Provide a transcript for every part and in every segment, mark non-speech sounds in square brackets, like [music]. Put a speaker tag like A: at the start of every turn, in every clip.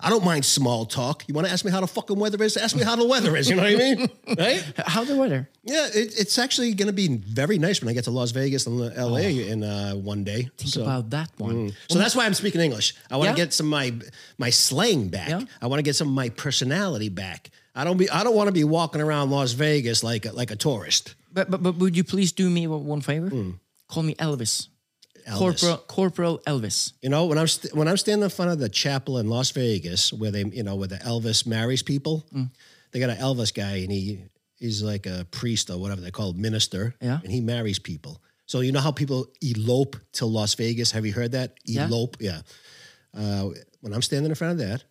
A: I don't mind small talk. You want to ask me how the fucking weather is? Ask me how the weather is. You know what I mean? [laughs] Right?
B: How the weather?
A: Yeah, it, it's actually going to be very nice when I get to Las Vegas and LA in uh, one day.
B: Think
A: so,
B: about that one.
A: Mm. so that's why I'm speaking English. I want to
B: Yeah.
A: get some of my my slang back.
B: Yeah.
A: I want to get some of my personality back. I don't be I don't want to be walking around Las Vegas like a, like a tourist.
B: But, but but would you please do me one favor? Call me Elvis.
A: Elvis.
B: Corporal Corporal Elvis.
A: You know, when I'm st- when I'm standing in front of the chapel in Las Vegas, where they, you know, where the Elvis marries people,
B: Mm.
A: they got an Elvis guy, and he he's like a priest or whatever they call it, minister,
B: Yeah.
A: and he marries people. So you know how people elope to Las Vegas? Have you heard that? Elope, yeah. Uh, when I'm standing in front of that,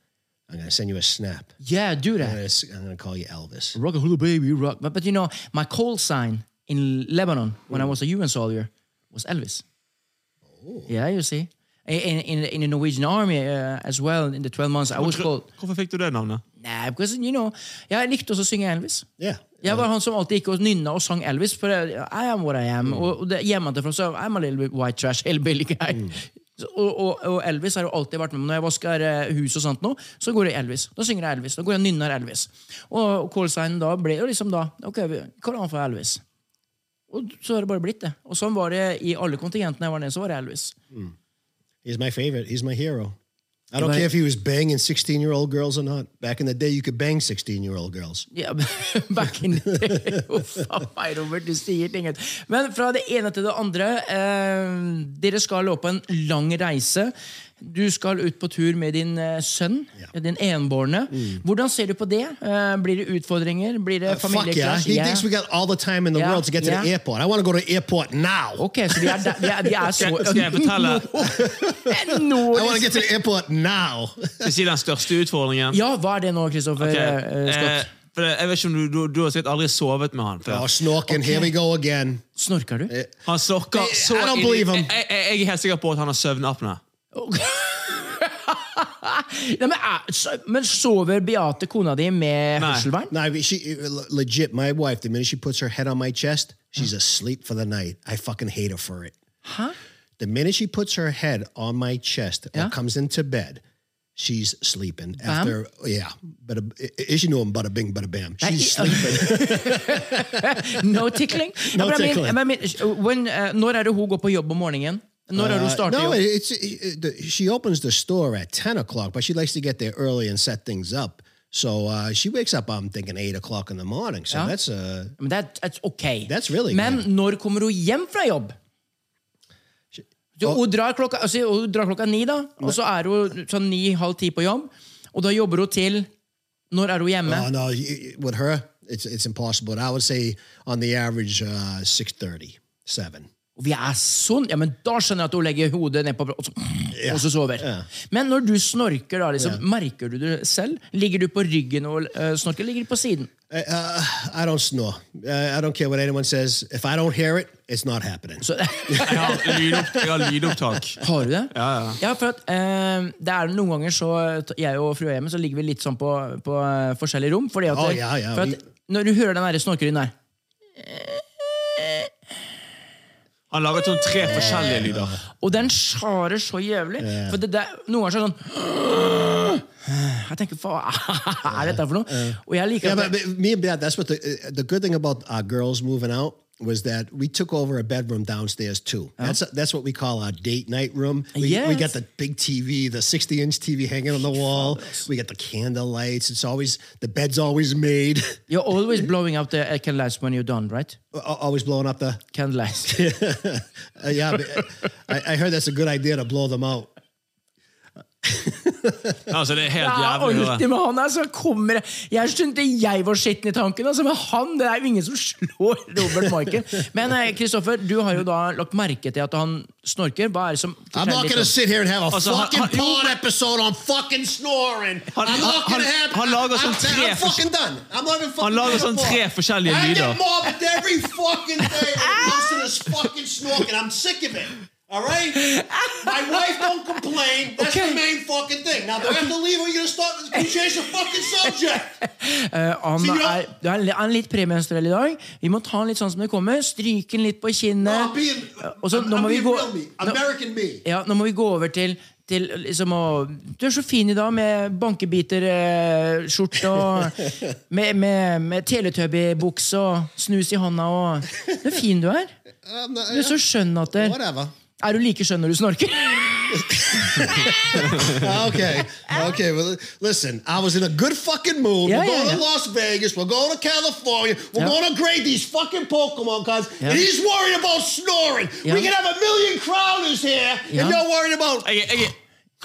A: I'm gonna send you a snap.
B: Yeah, do
A: I'm
B: that.
A: gonna, s- I'm gonna call you Elvis.
B: Rock a hula baby, rock. But, but you know, my call sign in Lebanon when I was a UN soldier was Elvis. Yeah, you see. In, in, in the Norwegian army uh, as well, in the 12 months, I was called...
C: Hvorfor fikk du det navnet?
B: Nah, because, you know, jeg likte også å synge Elvis.
A: Yeah.
B: Jeg var han som alltid gikk og nynna og sang Elvis. For I am what I am. Og, og det, hjemmefra så I'm a little bit white trash, [laughs] hillbilly guy. Mm. Og, og, og Elvis har jo alltid vært med meg. Når jeg vasker eh, hus og sånt nå, så går det Elvis. Da synger jeg Elvis. Da går jeg og nynner Elvis. Og, og callsignen da ble jo liksom da Ok, vi kaller han for Elvis. Og så har det bare blitt det. Og sånn var det i alle kontingentene jeg var nede, så var det Elvis.
A: He's my favorite. He's my hero. I don't care if he was banging 16 year old girls or not. Back in the day, you could bang 16 year old girls.
B: Yeah, [laughs] back in the day. [laughs] Uff a meg, Robert, du sier ting. Men fra det ene til det andre. Eh, dere skal opp på en lang reise. Du skal ut på tur med din sønn, sønn, din enbårne. Hvordan ser du på det? Eh, blir det utfordringer? Blir det
A: Uh, fuck yeah. He
B: Ja.
A: thinks we got all the time in the
B: Yeah,
A: world to get to the
B: yeah.
A: airport. I want to go to the airport now.
B: Ok, så vi er, vi er, vi er så
C: Skal, jeg fortelle [laughs]
B: No.
A: I want to get to the airport now.
C: Skal jeg si den største utfordringen?
B: Ja, hva er det nå, Kristoffer
C: okay.
B: eh, Scott?
C: eh, for jeg vet ikke om du, du, du har sikkert aldri sovet med han før.
A: Oh, okay. Here we go again.
B: Snorker du?
C: Han
A: snorker
C: så
A: I don't believe him.
C: Jeg, jeg, jeg er helt sikker på at han har søvnapne.
B: Nei, men, men sover Beate, kona di, med
C: Nei.
A: Nei she legit. My wife. The minute she puts her head on my chest, she's asleep for the night. I fucking hate her for it.
B: Hæ?
A: The minute she puts her head on my chest or comes into bed, she's sleeping.
B: Bam?
A: After yeah, but is you know him? Bada bing, bada bam. She's
B: i- [laughs]
A: sleeping.
B: No tickling?
A: No tickling.
B: I mean, I mean, when, uh, når er det hun går på jobb om morgenen? Når
A: Uh,
B: starter
A: no,
B: jobb?
A: it's it, she opens the store at ten o'clock, but she likes to get there early and set things up. So uh, she wakes up. I'm thinking eight o'clock in the morning. So
B: ja.
A: that's uh,
B: Men er that's okay.
A: That's really
B: Men
A: good.
B: når kommer hun hjem fra jobb? Så hun, drar klokka, altså, hun drar klokka ni, da, og så er hun sånn ni-halv ti på jobb. Og da jobber hun til Når er hun hjemme?
A: Uh, no, with her, it's it's impossible. I would say on the average uh, six thirty, seven.
B: Og vi er sånn, ja, men Da skjønner jeg at hun legger hodet ned på og så, og så sover.
A: Ja.
B: Men når du snorker, da, liksom, merker du det selv? Ligger du på ryggen og uh, snorker, eller ligger du på siden?
A: Uh, I don't snore. Uh, I don't care what anyone says. If I don't hear it, it's not happening.
B: Så, [laughs] [laughs]
C: Jeg har, lydopp, jeg har lydopptak.
B: har du det?
C: Ja, ja.
B: ja for at uh, det er noen ganger så Jeg og frua hjemme så ligger vi litt sånn på, på forskjellige rom. Fordi at,
A: oh, ja, ja,
B: for at når du hører den snorkelyden der
C: Han laget sånn tre forskjellige lyder.
B: Og den skjærer så jævlig. For det der, Noen ganger så er det sånn Jeg tenker, hva er dette for noe? Og jeg liker
A: Yeah,
B: Men
A: but, but me and Dad, that's what the uh, the good thing about our girls moving out was that we took over a bedroom downstairs too. That's that's what we call our date night room. We, we got the big TV, the 60 inch TV hanging on the wall. We got the candle lights. It's always the bed's always made. [laughs]
B: You're always [laughs] blowing out the uh, candlelights when you're done, right?
A: Always blowing up the. [laughs]
B: Candlelights.
A: Uh, yeah, I, I heard that's a good idea to blow them out. [laughs]
C: Altså, det er helt
B: Ja,
C: jævlig
B: alltid med han altså, kommer Jeg skjønte jeg var skitten i tanken, altså, men han det er jo ingen som [laughs] slår Robert Michael. Men eh, Kristoffer, du har jo da lagt merke til at han snorker. Hva er det som
A: I'm not gonna sit here and have a
C: altså,
A: fucking
C: han-
A: pod episode on fucking snoring.
C: Han-
A: I'm not gonna have.
C: han lager sånn tre
A: I'm fucking done. I'm not even fucking
C: Han lager sånn tre
A: forskjellige
C: forskjellige
A: I
C: lyder.
A: get mobbed every fucking day [laughs] when it to fucking snorking. I'm sick of it. All right? My wife don't complain. That's
B: Okay.
A: the main fucking thing. Now, do I have to leave or are you going to start? Can you change the fucking subject? [laughs]
B: Uh, han,
A: See,
B: er, du er han er litt premenstruell i dag. Vi må ta han litt sånn som det kommer. Stryke han litt på kinnet.
A: I'm being,
B: så
A: I'm,
B: nå må vi gå
A: real me.
B: nå,
A: me.
B: ja, nå må vi gå over til til liksom å Du er så fin i dag med bankebiterskjorte og [laughs] med, med, med teletubby-bukse og snus i hånda og Så fin du er. Du er så skjønn at det,
A: Whatever.
B: Er du like skjønn når du snorker? [laughs]
A: okay, okay. Well, listen, I was in a good fucking mood.
B: Yeah,
A: we're going
B: yeah.
A: to Las Vegas. We're going to California. We're
B: Yeah.
A: going to grade these fucking Pokemon cards.
B: Yeah.
A: And he's worried about snoring.
B: Yeah.
A: We can have a million crowders here,
B: Yeah.
A: and you're worried about.
C: Jeg,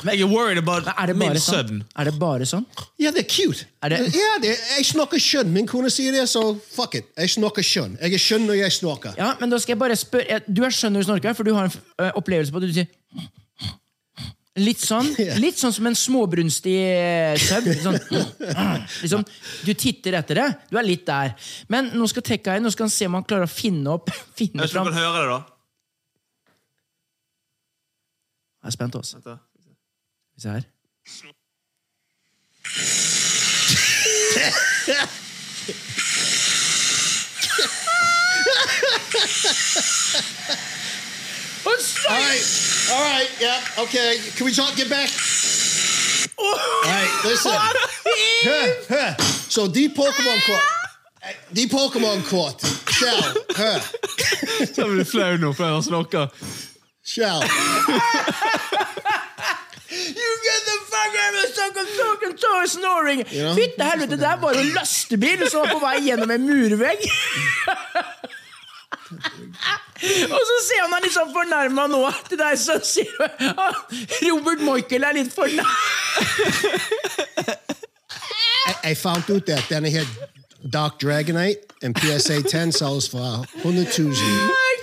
C: er- jeg er worried about
B: Er det
C: min
B: bare sånn?
C: sønn.
B: Er det bare sånn?
A: Ja, det er cute.
B: Er det-
A: Yeah, they're, jeg snakker skjønn. Min kone sier det, så fuck it. Jeg snakker skjønn. Jeg er skjønn når jeg snakker.
B: Ja, men da skal jeg bare spørre Du er skjønn når du snorker, for du har en ø, opplevelse på at du sier Litt sånn [laughs]
A: Ja.
B: Litt sånn som en småbrunstig søvn. Sånn, [laughs] liksom, du titter etter det. Du er litt der. Men nå skal Tekka inn, nå skal han se om han klarer å finne opp [laughs] Finne
C: Jeg
B: fram
C: du kan høre det, da.
B: Jeg er spent, også.
C: Vent da.
B: Skal vi se her.
A: All right, all right, yeah, okay. Can we talk? Get back. All right, listen. Huh, huh. So the Pokemon caught. The Pokemon caught. Shell. Huh.
C: Jeg blir flau nå før han snakker.
A: Shell.
B: You [laughs] get the fuck out of fucking toe snoring!
A: Ja.
B: Fytte helvete, det er bare en lastebil som var på vei gjennom en murvegg! [laughs] Og så ser han er litt sånn fornærma nå til deg, så sier du Robert Michael er litt fornærma.
A: I, I found out that denne her Dark Dragonite and PSA 10 selges for 100 000.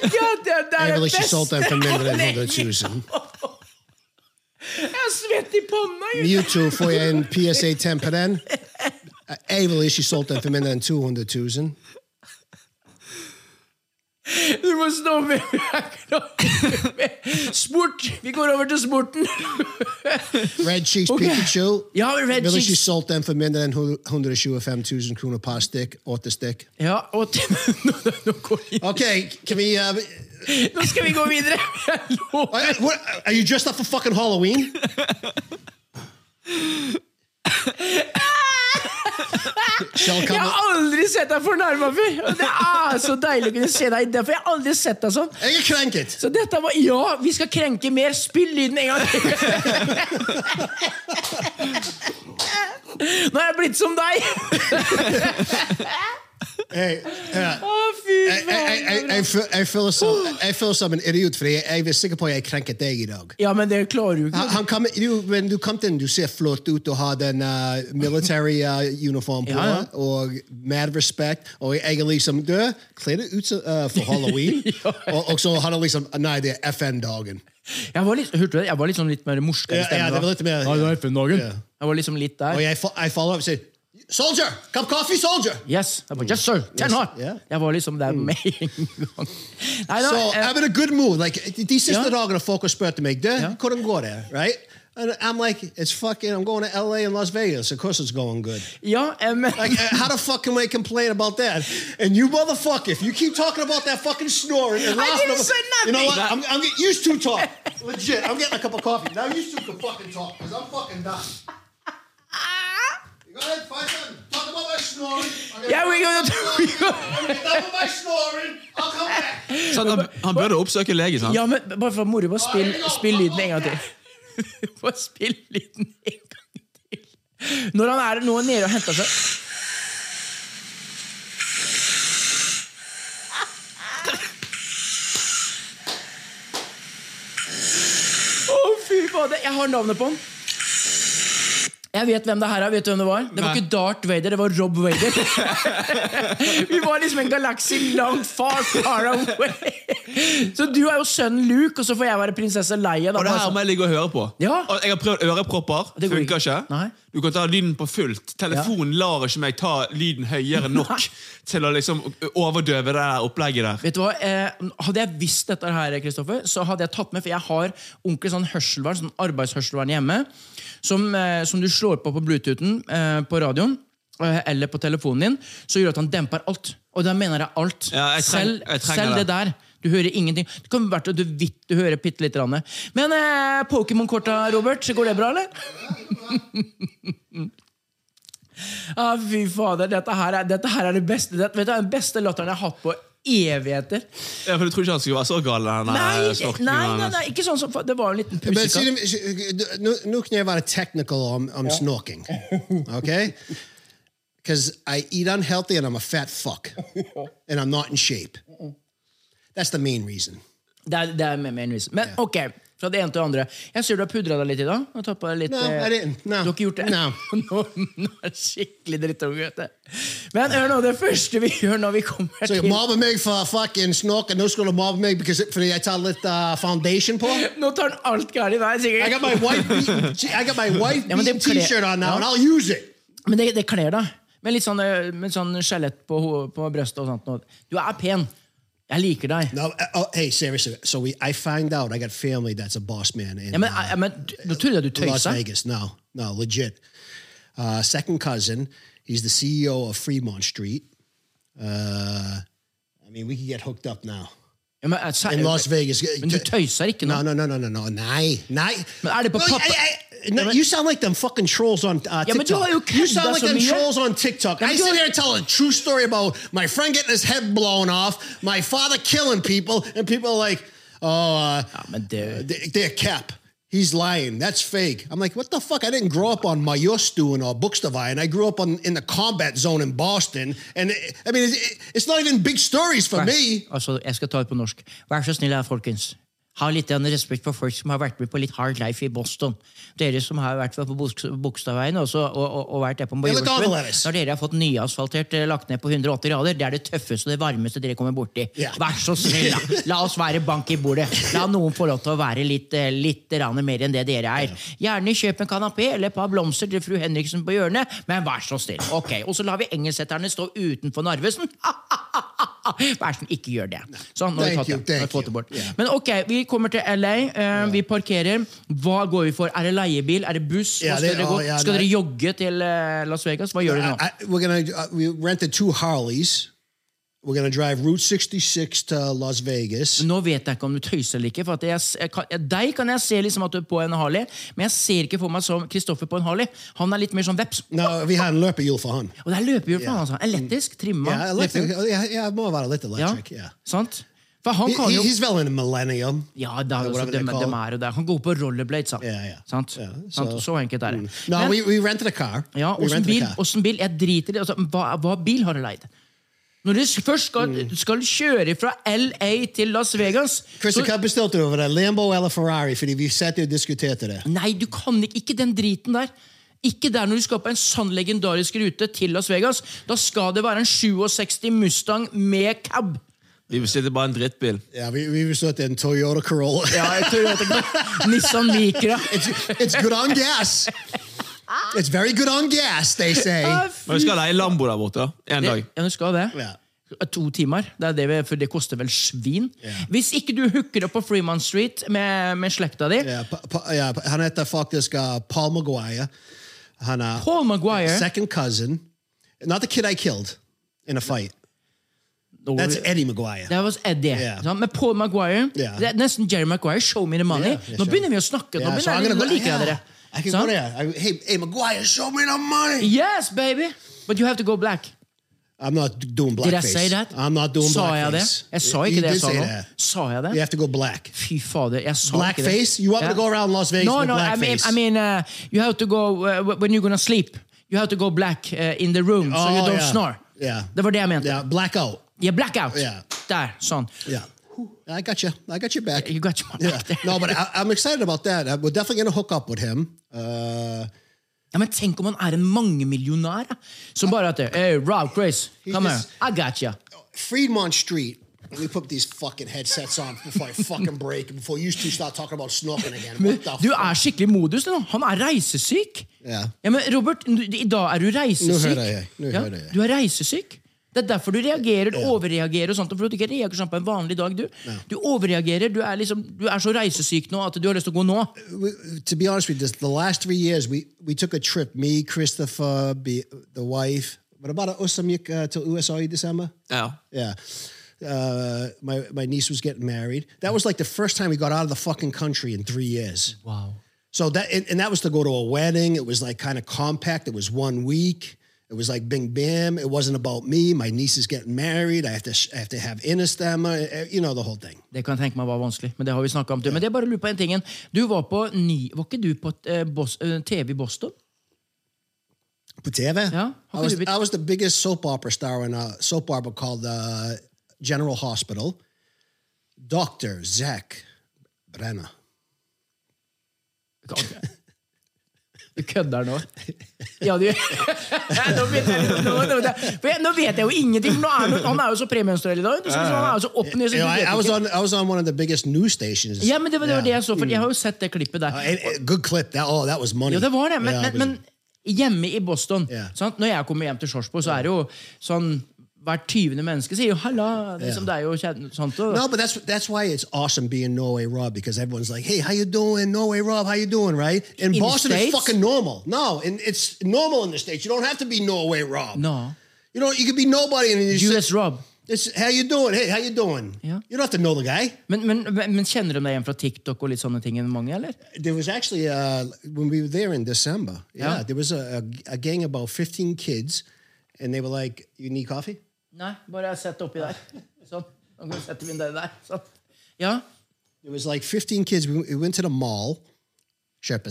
B: God, det, det er
A: Jeg
B: det
A: ikke solgt den for mindre enn 100 000. Mewtwo får jeg en PSA 10 på den. Jeg vil ikke solgt den for mindre enn 200 000.
B: Du må stå med Sport! Vi går over til sporten.
A: Red Cheeks
B: Ok.
A: Pikachu.
B: Ja, Red
A: Vil ikke
B: Cheeks.
A: solgt den for mindre enn 125 000 kroner per stykk. Åtte stykk.
B: Ja, og til, nå, nå, går vi,
A: Ok, kan vi uh, [laughs]
B: nå skal vi gå videre. [laughs] Jeg lover.
A: are, what, are you dressed up for fucking Halloween? [laughs]
B: Jeg har aldri sett deg fornærma før! Det er så deilig å kunne se deg derfor jeg har aldri sett deg sånn.
A: Jeg er krenket.
B: Så dette var Ja, vi skal krenke mer. Spill lyden en gang til! Nå er jeg blitt som deg!
A: Hey, ja.
B: Å, fy
A: Jeg, jeg, jeg, jeg, jeg, føl- jeg, føler som, en idiot, fordi jeg, jeg er sikker på at jeg krenket deg i dag.
B: Ja, men det klarer du ikke.
A: han kom, du, men du kom inn, du ser flott ut og har den uh, military uh, uniform på,
B: Ja, ja.
A: og mad respect, og jeg er liksom, du, kle deg ut uh, for Halloween, [laughs] og, og så har du liksom, nei, det er FN-dagen.
B: Jeg var litt, hørte du det? Jeg var litt sånn litt mer morskere
A: Ja, ja, det var litt mer-
B: Ja, det var FN-dagen.
A: Ja.
B: Jeg var liksom litt der.
A: Og jeg, jeg faller opp og sier, Soldier, cup of coffee, soldier.
B: Yes. Jeg bare, yes, sir. Ten
A: Yes,
B: hot.
A: yeah.
B: Jeg var liksom der med en gang. Nei, da,
A: So
B: eh,
A: I'm in a good mood. Like de siste
B: Ja.
A: dagene folk har spurt meg, du,
B: Ja.
A: hvordan går det? Right? And I'm like, it's fucking, I'm going to LA and Las Vegas. Of course it's going good.
B: Yeah, men
A: Like, uh, how the fuck can we complain about that? And you motherfucker, if you keep talking about that fucking snoring and
B: I
A: laughing
B: didn't
A: about-
B: say nothing.
A: You know what? I'm, I'm getting used to talk. Legit, I'm getting a cup of coffee. Now you two can fucking talk, because I'm fucking done.
B: Yeah, we
A: talk
B: gonna-
A: about
B: we
A: my
B: gonna-.
C: Sånn, han, han burde oppsøke lege, sant?
B: Ja, men bare for moro, bare spill, spill lyden en gang til. [laughs] Bare spill lyden en gang til. Når han er nå nede og henter seg Å, fy fader. Jeg har navnet på han. Jeg vet hvem det her er. Vet du hvem det var? Det var
C: Nei.
B: ikke Darth Vader, det var Rob Vader. [laughs] Vi var liksom en galakse langt far, far away. Så du er jo sønnen Luke, og så får jeg være prinsesse Leia. Da,
C: Og det her må jeg ligge og høre på.
B: Ja.
C: Og jeg har prøvd ørepropper.
B: Det går
C: Funker
B: ikke. Nei.
C: Du kan ta lyden på fullt. Telefonen lar ikke meg ta lyden høyere nok til å liksom overdøve det der opplegget der.
B: Vet du hva, eh, Hadde jeg visst dette, her, Kristoffer, så hadde jeg tatt med For jeg har ordentlig sånn hørselvern, sånn arbeidshørselvern hjemme, som, eh, som du slår på på Bluetoothen eh, på radioen. eh, Eller på telefonen din, så gjør at han demper alt. Og da mener jeg alt.
C: Ja, jeg treng- jeg
B: selv det
C: det.
B: der. Du hører ingenting. Det kan være du vidt du hører bitte lite grann. Men eh, Pokémon-korta, Robert, går det bra, eller? [laughs] Ah, fy fader, dette her er, dette her er det beste det, vet du, den beste latteren jeg har hatt på evigheter.
C: Ja, for Du tror ikke han skulle være så gal?
B: Nei, nei, nei, nei, ikke sånn som Det var en liten
A: Men
B: pusekatt.
A: nu kan jeg være technical om, om snorking. Okay? Because I eat unhealthy and I'm a fat fuck. And I'm not in shape. That's the main reason.
B: Det er, det er main reason. Men ok, fra det ene til det andre. Jeg ser du har pudra deg litt i dag. Og deg litt,
A: No,
B: eh,
A: det. No.
B: Du har ikke gjort det?
A: No. [laughs]
B: nå, nå er det skikkelig drittunge. vet du. Men hør nå, det første vi gjør når vi kommer
A: Så
B: til
A: jeg mobber meg for fucking snork, nå skal du mobbe meg because, fordi jeg tar litt uh, foundation på?
B: Nå tar han alt galt i deg, sikkert.
A: I got my white [laughs] wife
B: Ja,
A: t-shirt on now,
B: Ja.
A: and I'll use it.
B: Men det, det kler deg. Med litt sånn, eh, med sånn skjelett på, på brøstet og sånt. Du er pen. Jeg liker deg.
A: No, uh, oh, hey, seriously. So we, I find out I got family that's a boss man in
B: Ja, men,
A: uh,
B: eh, men Nå trodde jeg du
A: Las. Vegas. No, no, legit. Uh, second cousin. He's the CEO of Fremont Street. Uh, I mean, we could get hooked up now
B: Ja, men, eh,
A: in Las Vegas.
B: Men du tøyser ikke nå?
A: No, no, no, no, no, no. Nei, nei.
B: Men er det på pappa-
A: no, you sound like them fucking trolls on uh,
B: Ja, men du
A: TikTok.
B: har jo
A: you sound like them trolls on TikTok. I sit here and tell a true story about my friend getting his head blown off, my father killing people, and people are like, oh, uh,
B: Ja, men det,
A: they- they're cap. He's lying. That's fake. I'm like, what the fuck? I didn't grow up on Majostuen or Bukstavine. I grew up on in the combat zone in Boston. And it, I mean, it, it's not even big stories for me.
B: Altså, jeg skal ta det på norsk. Vær så snill, folkens. Ha litt respekt for folk som har vært med på litt hard life i Boston. Dere som har vært på Bogstadveien og, og, og vært der på Majorstuen. Når dere har fått nyasfaltert eh, lagt ned på 180 grader, det er det tøffeste og det varmeste dere kommer borti.
A: Yeah.
B: Vær så snill, da. La oss være bank i bordet. La noen få lov til å være litt, eh, litt mer enn det dere er. Gjerne kjøp en kanapé eller et par blomster til fru Henriksen på hjørnet, men vær så snill. Ok, Og så lar vi engelsetterne stå utenfor Narvesen. [laughs] Vær så snill, ikke gjør det. Sånn, nå har vi tatt det. Vi fått det bort. Men ok, vi kommer til LA. Uh, Vi parkerer. Hva går vi for? Er det leiebil? Er det buss? Hva skal, dere, gå? skal dere jogge til eh, Las Vegas? Hva gjør dere nå?
A: I, I- gonna uh, we rented two Harleys. We're gonna drive Route 66 to Las Vegas.
B: Nå vet jeg ikke om du tøyser eller ikke. For jeg, jeg kan, deg kan jeg se liksom at du er på en Harley, men jeg ser ikke for meg som Kristoffer på en Harley. Han er litt mer sånn veps.
A: No, vi har en løpehjul for han.
B: Og det er løpehjul på han. Altså. Elektrisk, trimma.
A: Ja, electric,
B: yeah,
A: ja, må være litt
B: Ja,
A: electric. Ja.
B: sant? For han
A: He,
B: kan
A: he-
B: jo
A: he's vel in a millennium.
B: Ja, det er, jo
A: whatever
B: de, de er jo der. Han går på rollerblades?
A: Ja, ja.
B: Sant?
A: Yeah,
B: so.
A: så-
B: enkelt er det.
A: No,
B: Men-
A: we, we rented a car.
B: Ja, åssen bil, bil? Jeg driter i det. Altså, hva, hva bil har du leid? Når du først skal,
A: Mm.
B: skal kjøre fra LA til Las Vegas
A: Chris,
B: så,
A: hva bestilte du over det? Lambo eller Ferrari? Fordi vi satt og diskuterte det.
B: Nei, du kan ikke Ikke den driten der. Ikke der når du skal på en sann legendarisk rute til Las Vegas. Da skal det være en 67 Mustang med cab.
C: Vi bestilte bare en drittbil.
A: Ja, vi, vi bestilte en Toyota Corolla.
B: Ja, Toyota [laughs] Nissan Micra.
A: it's, it's good on gas. [laughs] It's very good on gas, they say.
C: Men vi skal leie Lambo der borte en dag.
B: Ja, du skal det.
A: Ja.
B: To timer. Det er det, vi- for det koster vel svin. Hvis ikke du hooker opp på Fremont Street med, med slekta di
A: Ja, pa, pa, ja, han heter faktisk uh, Paul Maguire. Han er
B: Paul Maguire
A: second cousin. Not the kid I killed in a fight. That's Eddie Maguire.
B: Det var Eddie. Yeah. Men Paul Maguire
A: yeah.
B: Det er nesten Jerry Maguire. Show me the money.
A: Yeah, ja,
B: Nå begynner vi å snakke. Nå,
A: Yeah,
B: begynner jeg,
A: gonna
B: nå liker jeg
A: yeah,
B: dere.
A: I can
B: so?
A: go there. I, hey, hey, Maguire, show me the money.
B: Yes, baby! But you have to go black.
A: I'm not doing blackface.
B: Did I say that?
A: I'm not doing
B: sa jeg det?
A: blackface.
B: Jeg sa
A: You
B: ikke det jeg
A: did
B: sa
A: say
B: nå.
A: that.
B: Sa jeg det?
A: You have to go black.
B: Fy fader, jeg sa ikke det.
A: Blackface? You want me to go around Las Vegas
B: No, no, I mean,
A: blackface?
B: I mean uh, you have to go uh, when you're gonna sleep. You have to go black uh, in the room, so you
A: Oh,
B: don't
A: yeah.
B: snore.
A: Yeah.
B: Det var det jeg mente.
A: Yeah, blackout.
B: Yeah, blackout.
A: Yeah.
B: Der, sånn.
A: Yeah. I got you. I got your back.
B: You got your
A: Yeah. No, but I, I'm excited about that. We're definitely going to hook up with him. Uh,
B: Ja, men Tenk om han er en mangemillionær ja. som bare at Hey, Rob, Chris, come
A: just-
B: here. I got you.
A: Fremont Street. Me put these fucking headsets on before I fucking break before you two start talking about snorkeling again. What the
B: Du er skikkelig modus nå. Han er reisesyk.
A: Ja.
B: Ja, men Robert, i dag er du reisesyk.
A: Nå hører jeg, nå hører jeg.
B: Du er reisesyk. Det er derfor du reagerer, overreagerer og sånt. For du ikke reagerer sånn på en vanlig dag, du. Du overreagerer. Du er, liksom, du er så reisesyk nå at du har lyst til å gå nå.
A: We- to be honest with you, this, the last three years we, we took a trip. Me, Christopher, be, the wife. But about us som gick uh, till USA i December.
C: Ja.
A: Yeah. Uh, my my niece was getting married. That was like the first time we got out of the fucking country in three years.
B: Wow.
A: So that and, and that was to go to a wedding. It was like kind of compact. It was one week. It was like bing bam. It wasn't about me. My niece is getting married. I have to I have to have innestemmer. uh, You know the whole thing.
B: Det kan jeg tenke meg var vanskelig, men det har vi snakket om. til. Men det er bare å lure på en ting. Du var på ni, Var ikke du på eh, Bos, eh, TV i Boston?
A: På TV?
B: Ja,
A: I was,
B: du
A: I was the biggest soap opera star in a soap opera called uh, General Hospital. Dr. Zach Brenner.
B: Du kødder nå? Ja, du [laughs] nå, vet jeg, nå, nå, nå vet jeg jo ingenting. for er, han- han er jo så premenstruell i dag. Han er jo så opp ned, så
A: I, was on I was on one of the biggest news stations.
B: Ja, men det var, det var det jeg så, for
A: Mm.
B: jeg har jo sett det klippet der.
A: Uh, good clip. That oh, that was money.
B: Ja, det var det, men, men, men hjemme i Boston yeah. Når jeg kommer hjem til Sjorsborg, så er det jo sånn Hvert tyvende menneske sier jo 'halla'. Liksom, Det er jo kjent, sånt, og,
A: No, but that's that's why it's awesome being Norway Rob because everyone's like, "Hey, how you doing, Norway Rob? How you doing?" Right? In,
B: In
A: Boston, it's fucking normal. No, in, it's normal in the states. You don't have to be Norway Rob.
B: No.
A: you know you could be nobody, and you
B: US Rob.
A: It's how you doing? Hey, how you doing?
B: Yeah.
A: You don't have to know the guy.
B: Men, men, men kjenner de deg igjen fra TikTok og litt sånne ting? mange, eller?
A: There was actually uh, when we were there in December. Yeah,
B: Yeah.
A: there was a, a, a gang about fifteen kids, and they were like, "You need coffee?"
B: Nei, bare sett oppi der. [laughs] Sånn. Nå kan du sette min der. Sånn. Ja.
A: There was like fifteen kids. We, we went to the mall, Sherpa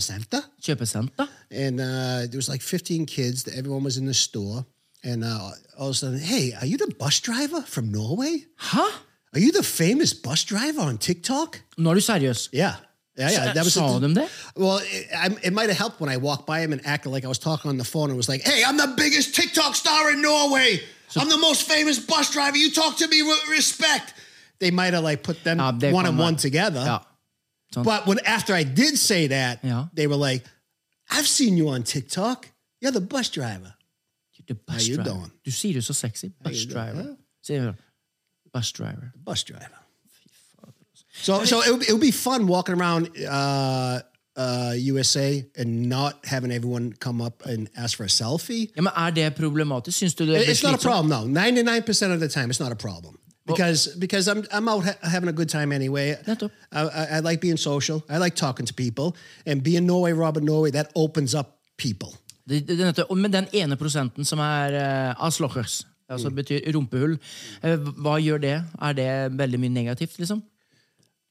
B: Kjøpesenter.
A: and uh, there was like 15 kids. Everyone was in the store, and uh, all of a sudden, hey, are you the bus driver from Norway?
B: Huh?
A: Are you the famous bus driver on TikTok?
B: Nå er du.
A: Yeah, yeah, yeah.
B: Sa- sa them there?
A: Well, it, I, it might have helped when I walked by him and acted like I was talking on the phone and was like, "Hey, I'm the biggest TikTok star in Norway. I'm the most famous bus driver. You talk to me with respect." They might have like put them
B: det
A: one and
B: være.
A: one together.
B: Ja. Sånn.
A: But when after I did say that,
B: Yeah.
A: they were like, "I've seen you on TikTok. You're the bus driver."
B: You're The bus
A: you
B: driver.
A: doing?
B: Du sier det så sexy. Bus
A: you
B: driver. Sier du. Bus driver.
A: Bus driver. So, so it would, it would be fun walking around uh, uh, USA and not having everyone come up and ask for a selfie.
B: Ja, men Er det problematisk? Syns du det
A: It's not a problem. No, ninety nine percent of the time, it's not a problem because because I'm I'm out ha- having a good time anyway.
B: Nettopp.
A: I, I, I like being social. I like talking to people, and being Norway, Robert Norway, that opens up people.
B: Det, det, det, men den ene prosenten som er uh, altså betyr rumpehull, eh, hva gjør det? Er det veldig mye negativt, liksom?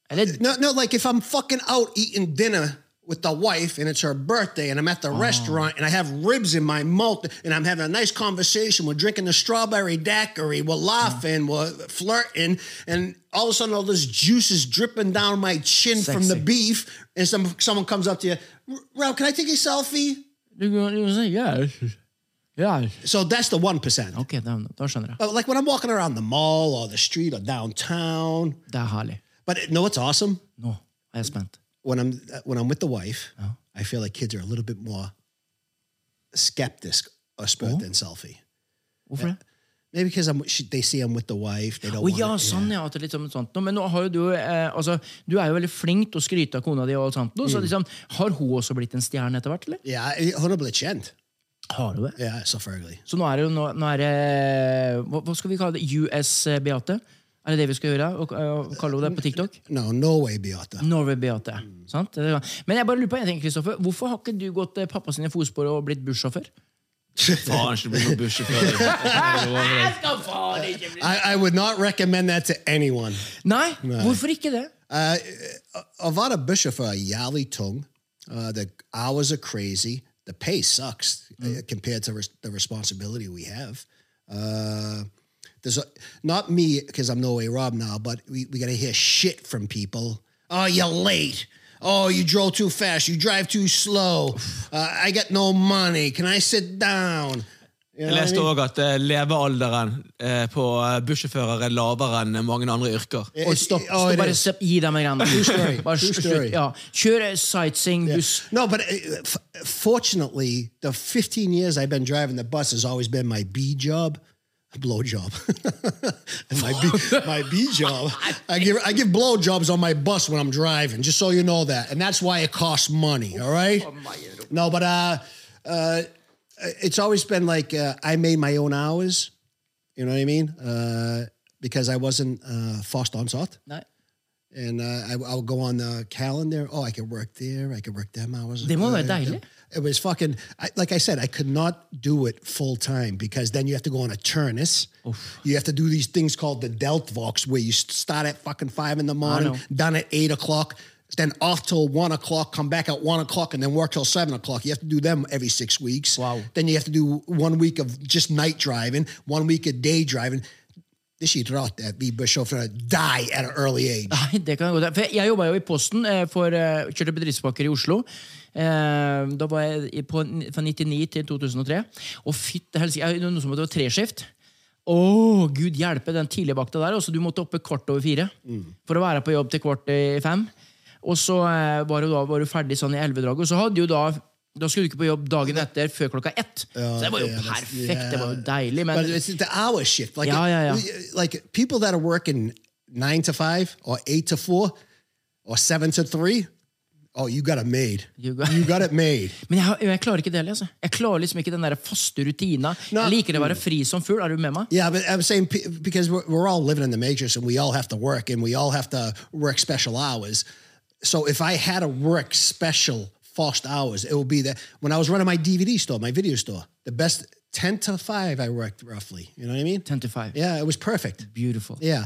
B: Eller
A: No, no, like if I'm fucking out eating dinner with the wife and it's her birthday and I'm at the restaurant and I have ribs in my mouth and I'm having a nice conversation, we're drinking the strawberry daiquiri, we're laughing, we're flirting, and all of a sudden all this juice is dripping down my chin from the beef, and some someone comes up to you, Ralph, can I take a selfie?
B: Du kan du kan si yes. Yes.
A: So that's the one percent.
B: Ok, da, da skjønner jeg.
A: Like when I'm walking around the mall or the street or downtown.
B: Det er herlig.
A: But no, it's awesome.
B: Nå er spent.
A: When I'm when I'm with the wife, I feel like kids are a little bit more skeptic of oh. than selfie.
B: Hvorfor det?
A: Maybe because I'm, they see I'm with the wife. They don't want
B: ja,
A: it,
B: sånn, ja. At det er litt sånn, sånt. Men nå har jo du eh, altså, Du er jo veldig flink til å skryte av kona di, og alt sånt, så liksom, har hun også blitt en stjerne etter hvert? eller?
A: Ja, hun har blitt kjent.
B: Har du det?
A: Ja, selvfølgelig.
B: Så nå er det nå, nå er det, hva, hva skal vi kalle det? US Beate? Er det det vi skal gjøre? Og, og kalle henne det på TikTok?
A: No, Norway, Beate.
B: Norway Beate. Sant? Er- Men jeg bare lurer på en ting, Kristoffer. Hvorfor har ikke du gått eh, pappa sine fotspor og blitt bussjåfør? [laughs]
C: Faen, ikke bli bussjåfør.
B: skal
A: I, I would not recommend that to anyone.
B: Nei, hvorfor ikke det?
A: Uh, å være bussjåfør er jævlig tung. Uh, the hours are crazy. The pay sucks mm. compared to res- the responsibility we have. Uh, there's a, not me because I'm no way Rob now, but we, we got to hear shit from people. Oh, you're late. Oh, you drove too fast. You drive too slow. Uh, I got no money. Can I sit down? You know
C: Jeg
A: what I
C: leste
A: mean?
C: òg at eh, levealderen eh, på eh, bussjåfører er lavere enn mange andre yrker.
B: Og stopp,
A: Oh,
B: stopp
A: it
B: bare
A: is.
B: stopp, gi dem en grann.
A: story.
B: Bare
A: True
B: slutt,
A: story.
B: Ja. Kjør eh, sightseeing, buss.
A: No, but uh, f- fortunately, the 15 years I've been driving the bus has always been my B job, blow job. [laughs] and my B, [laughs] my B job, [laughs] I give I give blow jobs on my bus when I'm driving, just so you know that, and that's why it costs money. All right. No, but uh, uh, it's always been like uh, I made my own hours. You know what I mean? Uh, because I wasn't uh, fast ansat.
B: Nei.
A: And uh, I, I would go on the calendar. Oh, I could work there. I could work them hours.
B: Det må være
A: Uh,
B: deilig.
A: It was fucking, I, like I said, I could not do it full time because then you have to go on a turnus. You have to do these things called the Deltvox where you start at fucking five in the morning, done at eight o'clock, then off till one o'clock, come back at one o'clock, and then work till seven o'clock. You have to do them every six weeks.
B: Wow.
A: Then you have to do one week of just night driving, one week of day driving. This at vi bør se fra deg at an early age.
B: Nei, det kan gå. For jeg jobba jo i Posten, eh, for, eh, kjørte bedriftspakker i Oslo. Eh, Da var jeg på, fra 99 til 2003. Og fytte helsike, noe som het treskift. Å, gud hjelpe den tidligvakta der. Også, du måtte oppe kvart over fire for å være på jobb til kvart i fem. Og så var, du da, var du ferdig sånn i elvedraget. Og så hadde jo da da skulle du ikke på jobb dagen etter før klokka ett. så det var jo
A: yeah, perfekt.
B: perfekt. Det var jo deilig. Men
A: but it's the hour shift. Like,
B: ja, ja,
A: ja. like people that are working nine to five or eight to four or seven to three. Oh, you got it made.
B: You got-
A: you got it made. [laughs]
B: Men jeg, jeg klarer ikke det. Altså. Jeg klarer liksom ikke den der faste rutina.
A: No.
B: Jeg liker å være fri som fugl. Er du med meg?
A: Yeah, but I'm saying because we're, we're all living in the matrix and we all have to work and we all have to work special hours. So if I had to work special fast hours, it would be that when I was running my DVD store, my video store, the best 10 to 5 I worked roughly. You know what I mean?
B: 10 to 5.
A: Yeah, it was perfect.
B: Beautiful.
A: Yeah.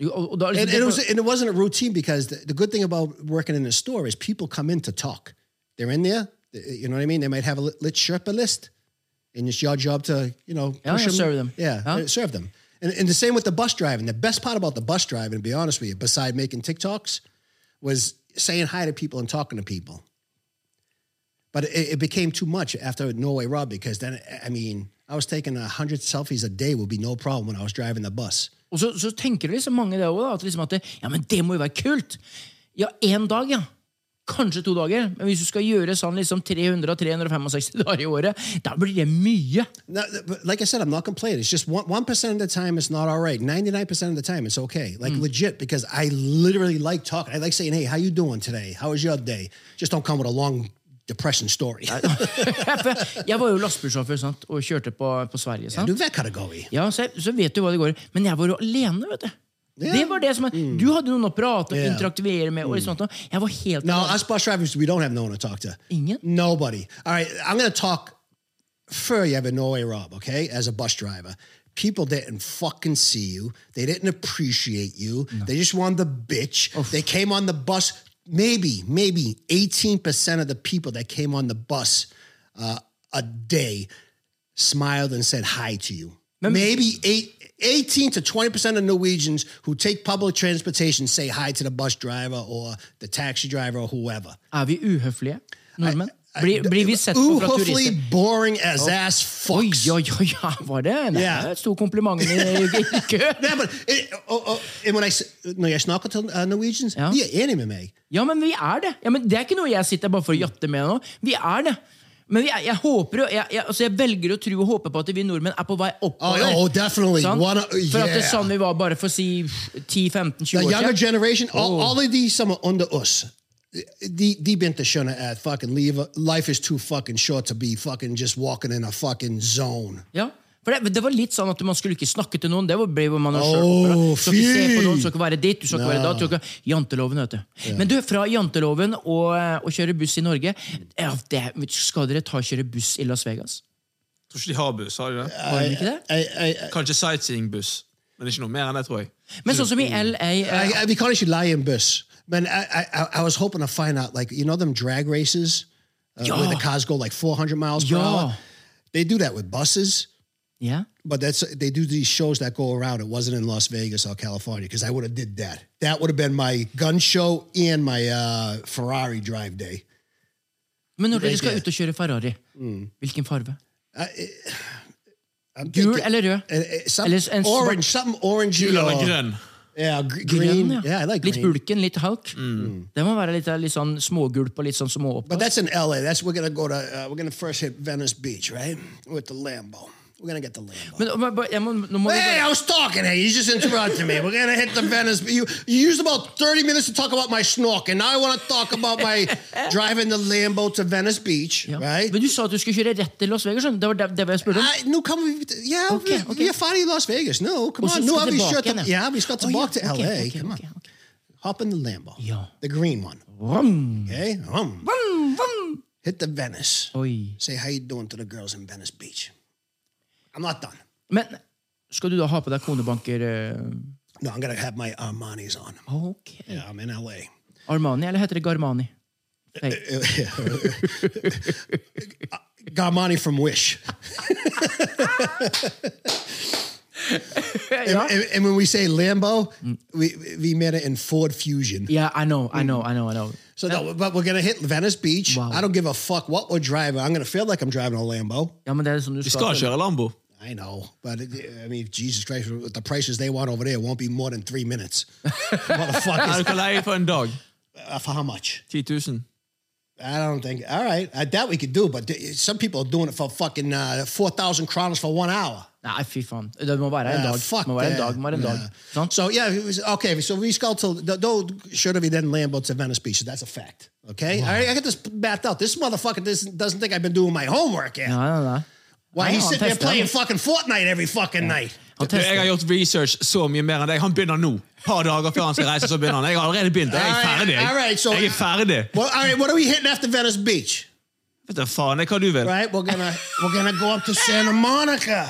B: Og, og
A: And, and it was and it wasn't a routine because the, the good thing about working in a store is people come in to talk. They're in there, you know what I mean. They might have a lit, lit Sherpa list, and it's your job to you know
B: Yeah, yeah, serve them.
A: Yeah,
B: Huh?
A: uh, serve them. And, and the same with the bus driving. The best part about the bus driving, to be honest with you, beside making TikToks, was saying hi to people and talking to people. But it, it became too much after Norway Rob because then I mean I was taking a hundred selfies a day would be no problem when I was driving the bus.
B: og så, så tenker liksom mange det òg, at, liksom at det, ja, men det må jo være kult. Ja, én dag, ja. Kanskje to dager. Men hvis du skal gjøre sånn liksom 300-365 [laughs] dager i året, da blir det mye.
A: No, but like I said, I'm not complaining. It's just one one percent of the time it's not all right. Ninety nine percent of the time it's okay. Like mm. legit, because I literally like talking. I like saying, "Hey, how you doing today? How was your day?" Just don't come with a long depression story.
B: For [laughs] jeg var jo lastebilsjåfør sant? og kjørte på, på Sverige. sant?
A: Do that kind of goey.
B: Ja, så, så vet du hva det går i. Men jeg var jo alene, vet du. Det var det som er- mm. Du hadde noen å prate og
A: Yeah.
B: interaktivere med. og liksom, sånt. Jeg var helt
A: No,
B: alene.
A: us bus drivers, we don't have no one to talk to.
B: Ingen?
A: Nobody. All right, I'm going to talk for you, Norway eh, Rob, okay, as a bus driver. People didn't fucking see you. They didn't appreciate you. They just wanted to bitch. They came on the bus. Maybe, maybe 18% of the people that came on the bus uh, a day smiled and said hi to you. Maybe eight, 18 to 20% of Norwegians who take public transportation say hi to the bus driver or the taxi driver or whoever.
B: Er vi uhøflige nordmenn? Blir, blir vi sett på fra turister?
A: boring as ass
B: Oi,
A: fucks.
B: oi, oi, ja, var det? Nei,
A: Yeah.
B: det sto komplimenten i, i, kø. [laughs]
A: Nei, men, og, og, oh, when I, s- når jeg snakker til uh, Norwegians,
B: Ja.
A: de er enige med meg.
B: Ja, men vi er det. Ja, men Det er ikke noe jeg sitter bare for å jatte med nå. Vi er det. Men jeg, jeg håper jeg, jeg, altså jeg velger å tro og håpe på at vi nordmenn er på vei oppover.
A: Oh, oh, definitely. Wanna-
B: For at det er sånn vi var bare for å si 10-15-20
A: The
B: år
A: younger
B: siden.
A: generation, all,
B: Oh.
A: of these som er under oss, de, de begynte å skjønne at fucking leave. life is too fucking short to be fucking just walking in a fucking zone.
B: Ja, for det, det var litt sånn at man skulle ikke snakke til noen. Det var- ble man selv
A: Oh.
B: Du skal ikke se på noen, du skal ikke være ditt, du skal ikke være da. du skal ikke- Janteloven, vet du. Men du, fra janteloven og, og kjøre buss i Norge ja, det, Skal dere ta og kjøre buss i Las Vegas?
C: Tror ikke de har buss, har de det?
B: Har de ikke det?
A: I, I,
C: Kanskje sightseeingbuss, men ikke noe mer enn det, tror jeg.
B: Men sånn som i LA
A: Vi
B: kan
A: ikke leie en actually lie in bus. But I, I, I- I was hoping to find out, like, you know, them drag races uh, where the
B: Ja.
A: cars go like 400 miles per
B: Ja.
A: hour? They do that with buses.
B: Yeah.
A: But that's they do these shows that go around. It wasn't in Las Vegas or California because I would have did that. That would have been my gun show and my uh, Ferrari drive day.
B: Men når dere
A: Right
B: skal ut og kjøre Ferrari, hvilken farve?
A: I'm
B: Gul
A: thinking-
B: eller rød?
A: Uh, uh, some
B: Eller en svart-
A: orange, something orange.
C: Gul eller
A: or-
C: grønn.
A: Yeah, gr-
B: Grønn,
A: green.
B: ja.
A: Yeah, I like
B: litt
A: green.
B: bulken, litt halk. Det må være litt, litt sånn smågulp og litt sånn små opp.
A: But that's in LA. That's we're gonna go to. Uh, we're gonna first hit Venice Beach, right? With the Lambo. We're gonna get the Lambo.
B: Jeg må, nå må
A: Hey, I was talking. Hey, you just interrupted me. We're gonna hit the Venice. You you used about thirty minutes to talk about my snorkeling. Now I want to talk about my [laughs] driving the Lambo to Venice Beach,
B: ja.
A: right?
B: Men du sa at du skulle kjøre rett til Las Vegas. Det var det, det jeg spurte om.
A: I, come. Yeah,
B: Okay,
A: we,
B: okay.
A: are fine in Las Vegas. No, come on. No,
B: skal
A: vi kjørt yeah, vi skal tilbake
B: ja,
A: til LA.
B: ok,
A: come on. Hop in the Lambo.
B: Ja.
A: The green one.
B: Vroom,
A: Okay. Um,
B: vroom, vroom.
A: hit the Venice.
B: Oi.
A: Say how you doing to the girls in Venice Beach. I'm not done.
B: Men skal du da ha på deg konebanker eh,
A: No, I'm gonna have my Armani's on.
B: Ok.
A: Yeah, I'm in LA.
B: Armani, eller heter det Garmani? Hei. [laughs]
A: Garmani from Wish. [laughs] and,
B: ja.
A: and- and when we say Lambo, we we made it in Ford Fusion.
B: Yeah, I know, I know, I know. I know.
A: So no, but we're gonna hit Venice Beach.
B: Wow.
A: I don't give a fuck what we're driving. I'm gonna feel like I'm driving a Lambo.
B: Ja, men det er sånn du
C: Vi
B: skal
C: skal kjøre Lambo.
A: I know, but it, I mean, Jesus Christ, with the prices they want over there, won't be more than three minutes. [laughs] Motherfuckers,
C: du kan leie for en dag.
A: uh, for how much?
C: 10 000.
A: I don't think. All right, I doubt we could do, but th- some people are doing it for fucking uh, four thousand kronos for one hour.
B: Nei, fy. Det må være en
A: Yeah,
B: dag.
A: fuck
B: må være en dag, må være en dag.
A: Yeah. So yeah, it was, okay. So we skull till though should have we then Lambo to Venice Beach. So that's a fact. Okay, all right. I got this mapped out. This motherfucker doesn't, doesn't think I've been doing my homework yet.
B: Ja, ja.
A: Why
B: Nei,
A: he's sitting there playing fucking Fortnite every fucking night?
C: Jeg har gjort research så mye mer enn deg. Han begynner nå. Par dager før han skal reise, så begynner han. Jeg har allerede begynt. Jeg er ferdig.
A: all right, so-
C: Jeg er ferdig.
A: Well, all right. What are we hitting after Venice Beach?
C: Vet du faen, hva du vil.
A: Right, we're gonna we're gonna go up to Santa Monica.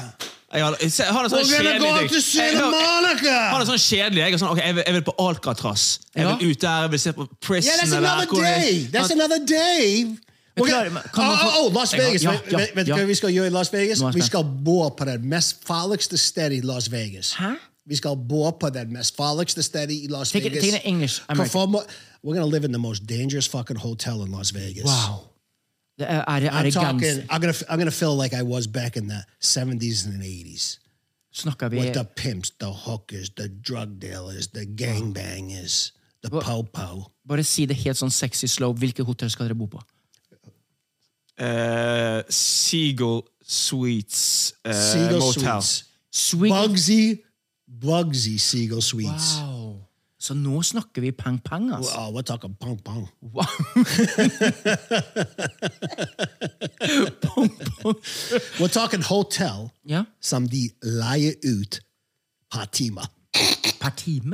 C: Jeg har, jeg, har er sånn
A: We're gonna
C: kjedelig
A: go up
C: ting.
A: to Santa
C: Han
A: Monica.
C: er sånn kjedelig. Jeg er sånn, okay, jeg vil, jeg vil på Alcatraz. Jeg vil ut der, jeg vil se på Prison.
A: Yeah, that's another
C: er.
A: day. That's another day. Gonna, oh, oh, Las Vegas. Vet-
B: ja,
A: vet- vet
B: ja.
A: hva vi skal gjøre i Las Vegas?
B: Er jeg
A: Vi skal bo på det mest farligste stedet i Las Vegas.
B: Hæ?
A: Vi skal bo på det mest farligste stedet i Las
B: Take it-
A: Vegas.
B: take it in English.
A: Perform, we're gonna live in the most dangerous fucking hotel in Las Vegas.
B: Wow. Er, er, det- er
A: I'm talking. I'm gonna. I'm gonna feel like I was back in the 70s and 80s.
B: Snakker vi
A: with the pimps, the hookers, the drug dealers, the gangbangers, the po-po.
B: Bare si det helt sånn sexy slow. Hvilke hotell skal dere bo på?
C: Eh, Seagull Suites eh,
A: Seagull
C: Motel.
A: Suites.
B: Swing.
A: Bugsy, Bugsy Seagull Suites.
B: Wow. Så nå snakker vi pang-pang, altså.
A: Oh, we're talking pong pong.
B: Wow.
A: We're talking [laughs] hotel
B: yeah.
A: som de leier ut per time.
B: Per time?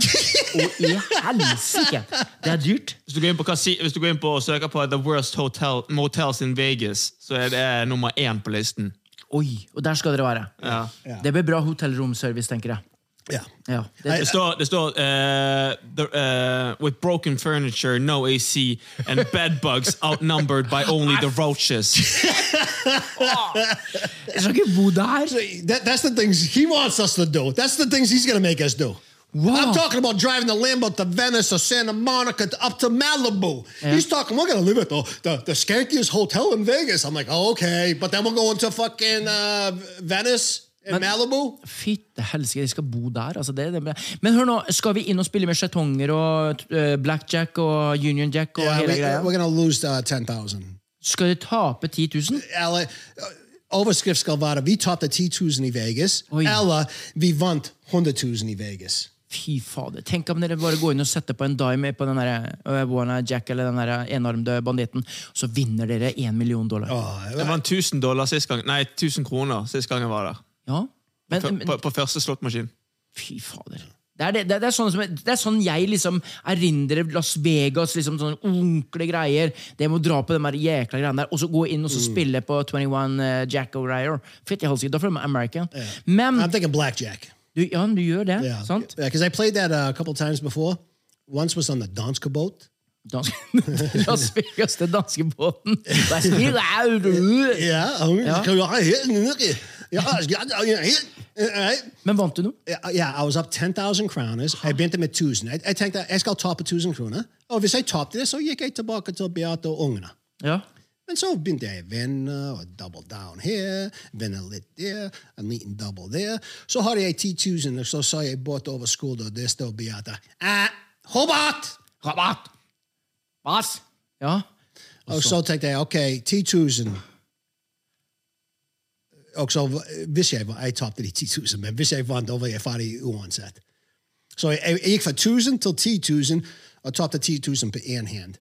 B: Og i helsike! Det er dyrt.
C: Hvis du går inn på, hvis du går inn på og søker på The Worst Hotel, Motels in Vegas, så er det nummer én på listen.
B: Oi, og der skal dere være.
C: Ja.
B: Det blir bra hotellromservice, tenker jeg.
A: Yeah.
B: Ja, det,
C: Det står, det står eh, the, eh, With broken furniture, no AC, and [laughs] bedbugs outnumbered by only the roaches.
B: jeg skal ikke bo der!
A: That, that's the things he wants us to do. That's the things he's going to make us do.
B: Wow.
A: I'm talking about driving the Lambo to Venice or Santa Monica to, up to Malibu. He's talking, we're going to live at the, the, the skankiest hotel in Vegas. I'm like, oh, okay. But then we're going to fucking uh, Venice and Malibu.
B: Fytte helsike, de skal bo der. Altså det, det, men hør nå, skal vi inn og spille med skjetonger og uh, blackjack og union jack og
A: Yeah,
B: hele
A: we,
B: greia?
A: we're gonna lose uh, 10,000.
B: Skal de tape 10 000?
A: Eller overskrift skal være vi tapte 10 000 i Vegas,
B: Oi.
A: eller vi vant 100 000 i Vegas.
B: Fy fader. Tenk om dere bare går inn og setter på en dime på den der, uh, One Jack eller den der enarmede banditten, så vinner dere én million dollar.
C: Det var 1000 dollar sist gang. Nei, 1000 kroner sist gang jeg var der.
B: Ja? Men,
C: På, på, på første slåttmaskin.
B: Fy fader. Det er, det, det, er sånn som, det er sånn jeg liksom erindrer Las Vegas. liksom Sånne Onkle greier. Det med å dra på de jækla greiene der, og så gå inn og så spille på 21 uh, Jack O'Reilly. Fytti helsike, da føler jeg meg American. Men
A: I'm thinking blackjack.
B: du, ja, du gjør det,
A: Yeah,
B: sant?
A: Because I played that uh, a couple times before. Once was on the Danske boat.
B: Danske, [laughs] Las Vegas, den danske båten. [laughs] Men vant du noe?
A: Ja, jeg I was up 10,000 kroner. Jeg begynte med 1000. Jeg, jeg tenkte jeg skal tape 1000 kroner. Og hvis jeg tapte det, så gikk jeg tilbake til Beate og ungene.
B: Ja.
A: Men så begynte jeg å vinne, og double down her, vinne litt der, en liten double der. Så hadde jeg 10 000, og så sa jeg bort over skulderen, og der står Beate. Eh, Hobart!
B: Hobart! Hva? Ja.
A: Og så tenkte jeg, ok, 10 000. Og så, hvis jeg, var- jeg tapte de 10 000, men hvis jeg vant, da var jeg ferdig uansett. Så fra 1000 til 10 000, og tapte 10 000 på hand.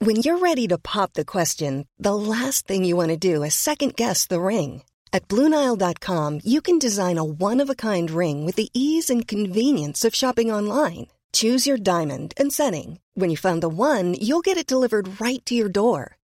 D: When you're ready to pop the question, the last thing you want to do is second guess the ring. At Bluenile.com, you can design a one of a kind ring with the ease and convenience of shopping online. Choose your diamond and setting. When you find the one, you'll get it delivered right to your door.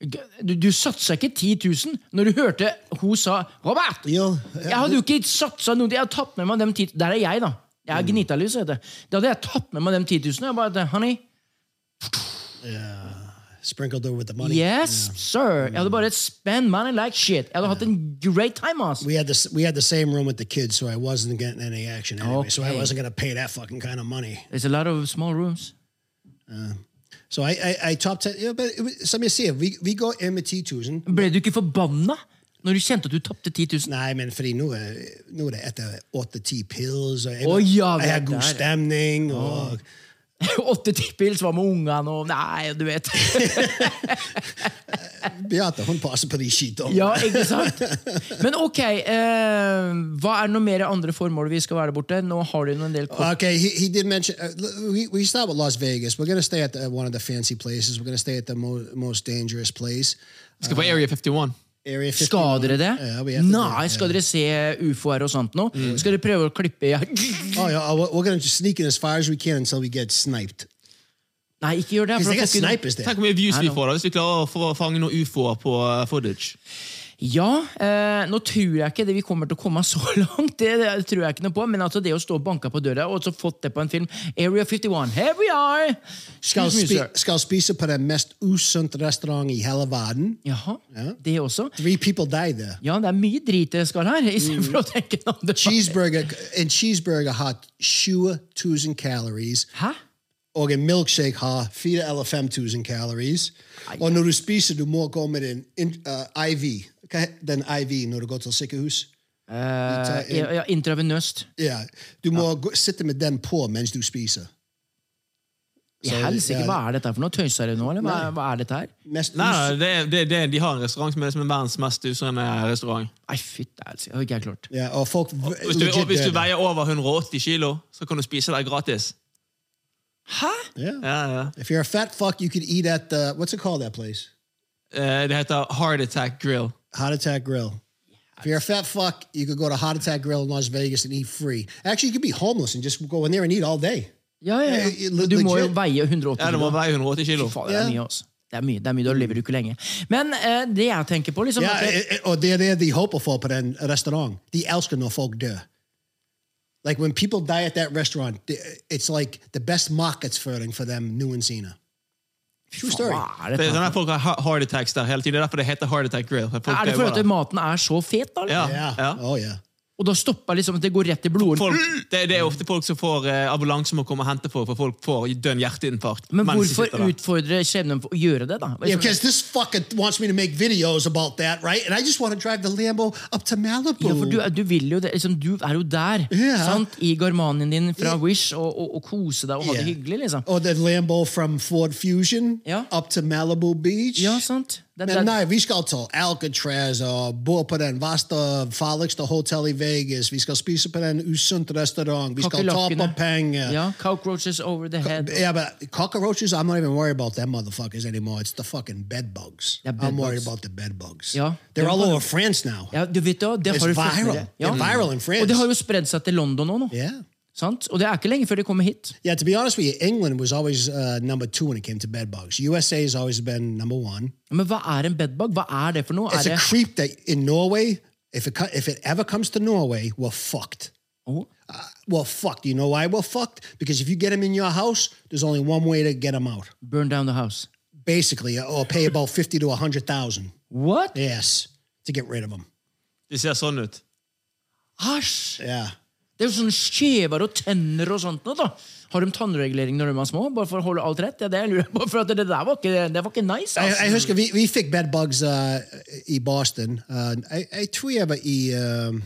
B: Du, du satsa ikke 10 000 når du hørte hun sa 'Robert'!
A: Jo,
B: Jeg hadde jo ikke satsa noe. Jeg hadde tatt med meg dem 10 Der er jeg, da. Jeg er heter det. Da hadde jeg tatt med meg dem 10 000. Jeg bare, honey,
A: Sprinkled over with the money.
B: yes, sir. Jeg hadde bare spent money like shit. Jeg hadde hatt en great time, ass.
A: We had the we had the same room with the kids, so I wasn't getting any action anyway. So I
B: Okay.
A: wasn't gonna pay that fucking kind of money.
B: There's a lot of small rooms.
A: So I jeg, jeg, jeg tapte was, som jeg sier, vi, vi går inn med 10 000.
B: Ble du ikke forbanna når du kjente at du tapte 10 000?
A: Nei, men fordi nå er, nå er det etter åtte-ti pills, og jeg,
B: oh, ja,
A: jeg har god stemning. Og, [laughs]
B: Åtte-ti pils var med ungene og Nei, du vet. [laughs]
A: Beate hun passer på de skitene.
B: Ja, ikke sant? Men ok, eh, hva er noe mer andre formål vi skal være borte? Nå har du en del kort.
A: Okay, he, he did mention. Uh, we, we start with Las Vegas. We're going to stay at the, one of the fancy places. We're going to stay at the mo most dangerous place.
C: Vi skal på Area 51.
A: Area 51.
B: Skal dere det?
A: Do
B: Nei, skal dere se ufoer og sånt nå? Skal dere prøve å klippe i
A: Oh, yeah, we're going sneak in as far as we can until we get sniped.
B: Nei, ikke gjør det.
C: Tenk hvor mye views vi får da, hvis vi klarer å fange noen ufoer på uh, footage.
B: Ja, eh, nå tror jeg ikke det vi kommer til å komme så [laughs] langt. Det, det tror jeg ikke noe på, Men altså det å stå og banke på døra og så fått det på en film Area 51, here we are!
A: Skal, spi skal spise på den mest usunte restauranten i hele verden.
B: Jaha, det også.
A: Three people died there.
B: Ja, det er mye drit jeg skal her, [laughs] istedenfor å tenke noe.
A: Cheeseburger, en cheeseburger har 20 000 calories.
B: Hæ?
A: Og en milkshake har 4 eller 5000 calories. Og når du spiser, du må gå med en uh, IV. Hva heter den IV når du går til sykehus?
B: Uh, ja, ja, intravenøst.
A: Ja, Du må gå, sitte med den på mens du spiser. Så,
B: helsike,
A: ja.
B: hva er dette for noe? Tøyser du nå, eller hva, hva er dette her?
A: Mest
C: Nei, det, er- det, det, De har en restaurant som er som er verdens mest usunne restaurant.
B: Nei, fytte helsike, har ikke jeg klart.
A: Ja, og folk og,
C: Hvis du, og hvis du veier over 180 kilo, så kan du spise der gratis.
B: Hæ?
A: Yeah.
C: Ja, ja.
A: If you're a fat fuck, you could eat at the, what's it called, that place?
C: Eh, Det heter Heart Attack Grill.
A: Heart Attack Grill. If you're a fat fuck, you could go to Heart Attack Grill in Las Vegas and eat free. Actually, you could be homeless and just go in there and eat all day.
B: Ja, ja,
A: Eh,
B: ja.
A: le-
B: Du må jo
A: legit.
B: veie 180
C: Ja, det må veie 180 kilo.
B: Fy faen, det er mye, altså. Det er mye, det er mye, Da lever du ikke lenge. Men eh, det jeg tenker på liksom
A: Ja,
B: at det,
A: eh, eh, og det er det de håper for på den restaurant. De elsker når folk dør. Like when people die at that restaurant, the- it's like the best markedsføring for them noensinne. True story.
B: Hva er
C: Det er sånn at folk har ha- heart attacks der hele tiden. Det er derfor det heter Heart Attack Grill. Folk
B: Er det fordi at maten er så fet, da?
C: Ja,
A: Yeah.
C: ja.
A: Oh yeah.
B: Og da stopper liksom at det går rett i blodet?
C: Det, det er ofte folk som får eh, ambulanse må komme og hente folk, for folk får dønn hjerteinfarkt.
B: Men hvorfor utfordre skjebnen for å gjøre det, da?
A: Yeah, because this fucker wants me to make videos about that, right? And I just want to drive the Lambo up to Malibu.
B: Ja, for du, du vil jo det, liksom, du er jo der,
A: yeah.
B: sant? I Garmanien din fra Wish, og, og, og kose deg og ha det hyggelig, liksom.
A: Or the Lambo from Ford Fusion
B: Ja.
A: up to Malibu Beach.
B: Ja, sant?
A: Men
B: det,
A: nei, vi skal til Alcatraz og bo på den verste, farligste hotellet i Vegas. Vi skal spise på den usunt restaurant. Vi skal ta på penger.
B: Ja, cockroaches over the head.
A: Yeah, but cockroaches, I'm not even worried about them motherfuckers anymore. It's the fucking bedbugs.
B: Yeah, bed
A: I'm worried about the bedbugs.
B: Ja,
A: They're all over France now.
B: Ja, du vet det, det
A: It's viral.
B: Det. Ja.
A: They're viral in France.
B: Og det har jo spredd seg til London òg nå.
A: Yeah.
B: Sant? Og det er ikke lenge før de kommer hit.
A: Yeah, to be honest with you, England was always uh, number two when it came to bedbugs. USA has always been number one.
B: Men hva er en bedbug? Hva er det for noe?
A: It's
B: Er
A: a
B: det
A: creep that in Norway, if it if it ever comes to Norway, we're fucked.
B: Oh.
A: Uh, we're fucked. You know why we're fucked? Because if you get them in your house, there's only one way to get them out.
B: Burn down the house.
A: Basically, or pay about fifty to a hundred thousand.
B: What?
A: Yes, to get rid of them.
C: Det ser sånn ut.
B: Æsj!
A: Yeah.
B: Det er jo sånne skjever og tenner og sånt da. Har de tannregulering når de er små? Bare for å holde alt rett? Det er det jeg lurer på, for det der var ikke, det var ikke nice.
A: I,
B: Altså.
A: I husker vi, vi fikk bed bugs uh, i Boston. Uh, jeg, jeg tror jeg var i um,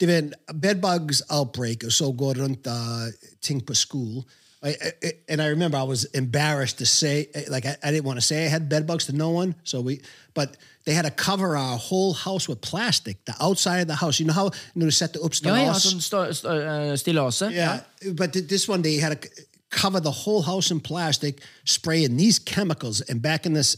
A: Det var en bedbugs outbreak, og så går rundt uh, ting på skole. I, I, and I remember I was embarrassed to say, like, I, I didn't want to say I had bed bugs to no one. So we, but they had to cover our whole house with plastic. The outside of the house, you know how når du setter opp
B: Ja, ja,
A: stas?
B: sånn sta, sta, eh, stillasset.
A: Yeah, but th- this one they had to c- cover the whole house in plastic, spraying these chemicals. And back in this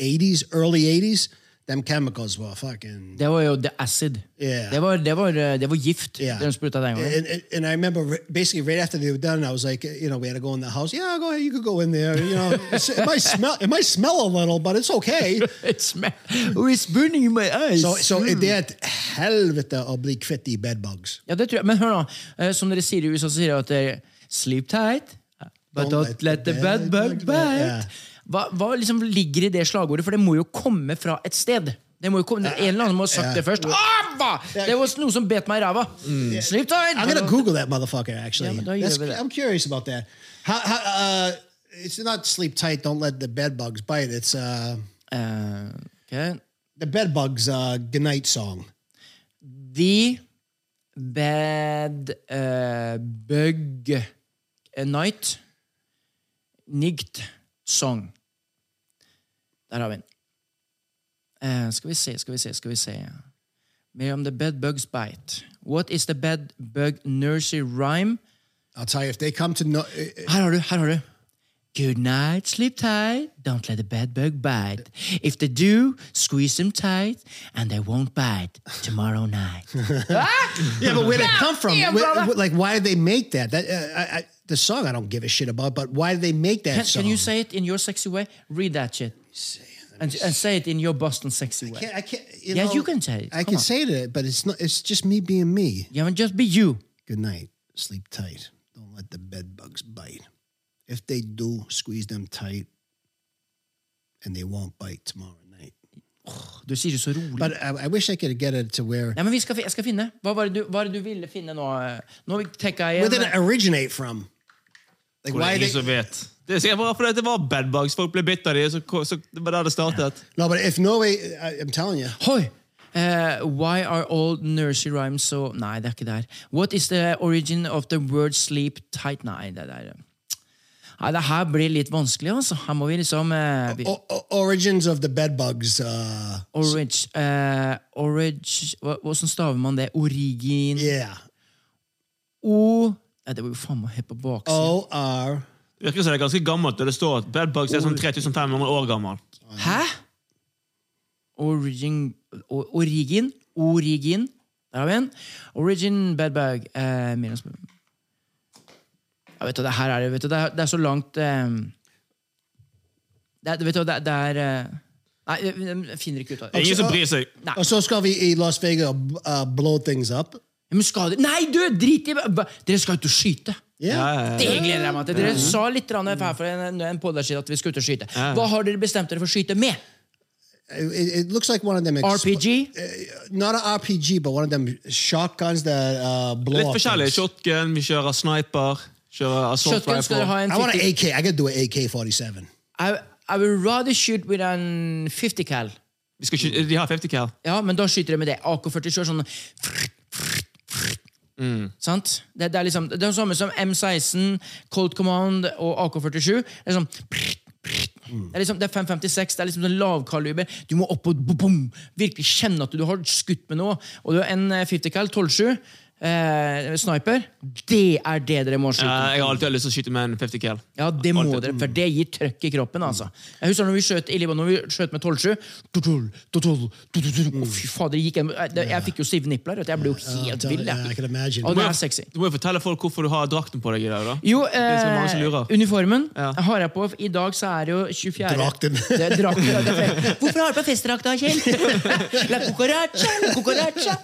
A: 80s, early 80s, them chemicals were fucking.
B: Var jo the acid.
A: Yeah.
B: Det, var, they were uh, they were gift.
A: Yeah.
B: They spruta gangen.
A: And, and, and I remember re- basically right after they were done, I was like, you know, we had to go in the house. Yeah, go ahead, you could go in there. You know, [laughs] it might smell, it might smell a little, but it's okay. [laughs]
B: It smell, oh, it's burning in my eyes.
A: So, so det er et helvete å bli kvitt de bedbugs.
B: Ja, det tror jeg. Men hør nå. eh, Som dere sier i USA, så sier de at det er sleep tight, but don't let the bed, bug bite.
A: Yeah.
B: Hva, hva liksom ligger i det slagordet? For det må jo komme fra et sted. Det må jo komme, En eller annen må ha sagt det først. Ah. Det var noe som bet meg i ræva! Sleep tight!
A: I'm gonna Google that motherfucker. Actually,
B: Yeah?
A: I'm curious about that. How, how, uh, it's not sleep tight. Don't let the bed bugs bite. It's uh,
B: uh, okay.
A: the bed bugs uh, goodnight song.
B: The bad uh, bug eh, night night song. Der har vi den. Eh, skal vi se, skal vi se, skal vi se. Mer om the bed bugs bite. What is the bed bug nursery rhyme?
A: I'll tell you if they come to no,
B: Her har du, her har du. Good night, sleep tight, don't let the bed bug bite. If they do, squeeze them tight, and they won't bite tomorrow night. [laughs]
A: yeah, but where did it come from?
B: damn,
A: Where-
B: brother.
A: like, why did they make that? That uh, I, I, the song I don't give a shit about, but why did they make that
B: Can,
A: song?
B: can you say it in your sexy way? Read that shit. And, and say it in your Boston sexy way.
A: Can't- I can't. You
B: Yeah,
A: know,
B: you can say it.
A: I
B: Come
A: can
B: on.
A: say it, but it's not. It's just me being me.
B: Yeah, but just be you.
A: Good night. Sleep tight. Don't let the bed bugs bite. If they do, squeeze them tight, and they won't bite tomorrow night.
B: Du sier det så rolig.
A: But I, I wish I could get it to where.
B: Nei, men vi skal, fi- jeg skal finne. Hva var, det du, hva var det du ville finne nå? Nå tenker jeg
A: Where did it originate from? Like
C: Hvor det
A: why
C: er
A: they,
C: ingen som vet. Det er sikkert bare fordi det var bedbugs. Folk ble bitt av dem, så, så det var der det startet.
A: No, but if Norway, I, I'm telling you,
B: Hoi! Eh, why are all nursery rhymes so Nei, det er ikke der. What is the origin of the word sleep tight? Nei, det der Nei, det her blir litt vanskelig, altså. Her må vi liksom uh, vi,
A: origins of the bedbugs. Uh,
B: Orange uh, Orange hva- Hvordan staver man det? Origin
A: yeah,
B: O Nei, Det var jo faen meg helt på baksiden.
A: O R.
C: Det virker som det er ganske gammelt, og det står at bedbugs er sånn 3500 år gammel.
B: Hæ? Origin Origin Origin. Der har vi en. Origin bedbug. Eh, minus- ja, vet du, det her er, det- vet du, det er, det er så langt eh, det, er- vet du, det, er- det er eh, Nei, jeg, finner ikke ut av det.
C: Ingen som bryr seg.
B: Nei.
A: Og så skal vi i Las Vegas uh, blow things up.
B: Ja, Men skal dere Nei, du! Drit i Dere skal ut og skyte!
A: Yeah.
B: Det gleder jeg meg til. Dere sa litt grann her for en, en podd siden at vi skal ut og skyte. Hva har dere bestemt dere for å skyte med?
A: It, it looks like one of them. exp-
B: RPG?
A: Not an RPG, but one of them shotguns that uh, blow
C: Litt
A: up
C: forskjellig.
A: things.
C: Shotgun, vi kjører sniper.
B: Shotgun skal ha en
A: I want an AK. I could do an AK-47.
B: I, I would rather shoot with an 50 cal.
C: Vi skal ikke, de har 50 cal.
B: Ja, men da skyter de med det. AK-47 er sånn Sant? Det, det er liksom Det er det samme som M16, Cold Command og AK-47. Det er sånn det er liksom, det er 556, det er liksom sånn lavkaliber. Du må opp og bom, bom, virkelig kjenne at du har skutt med noe. Og du har en eh, 50 cal 12-7 eh, sniper. Det er det dere må skyte
C: Ja, jeg har alltid lyst til å skyte med en 50 cal.
B: Ja, det må
C: Alltid.
B: dere, for det gir trøkk i kroppen. altså. Jeg husker når vi skjøt i Libanon, vi skjøt med 12-7 tutol, tutol, tutol, Å, Fy fader, en, jeg, jeg fikk jo stive nipler. Jeg ble jo helt vill. Jeg. Og det er sexy.
C: Du må jo fortelle folk hvorfor du har drakten på deg i dag. da.
B: Jo, eh, uniformen
C: Ja.
B: har jeg på. I dag så er det jo 24.
A: Drakten.
B: Det er drakten. [laughs] Hvorfor har du på festdrakt, da, Kjell? [laughs] La cucaracha, cucaracha.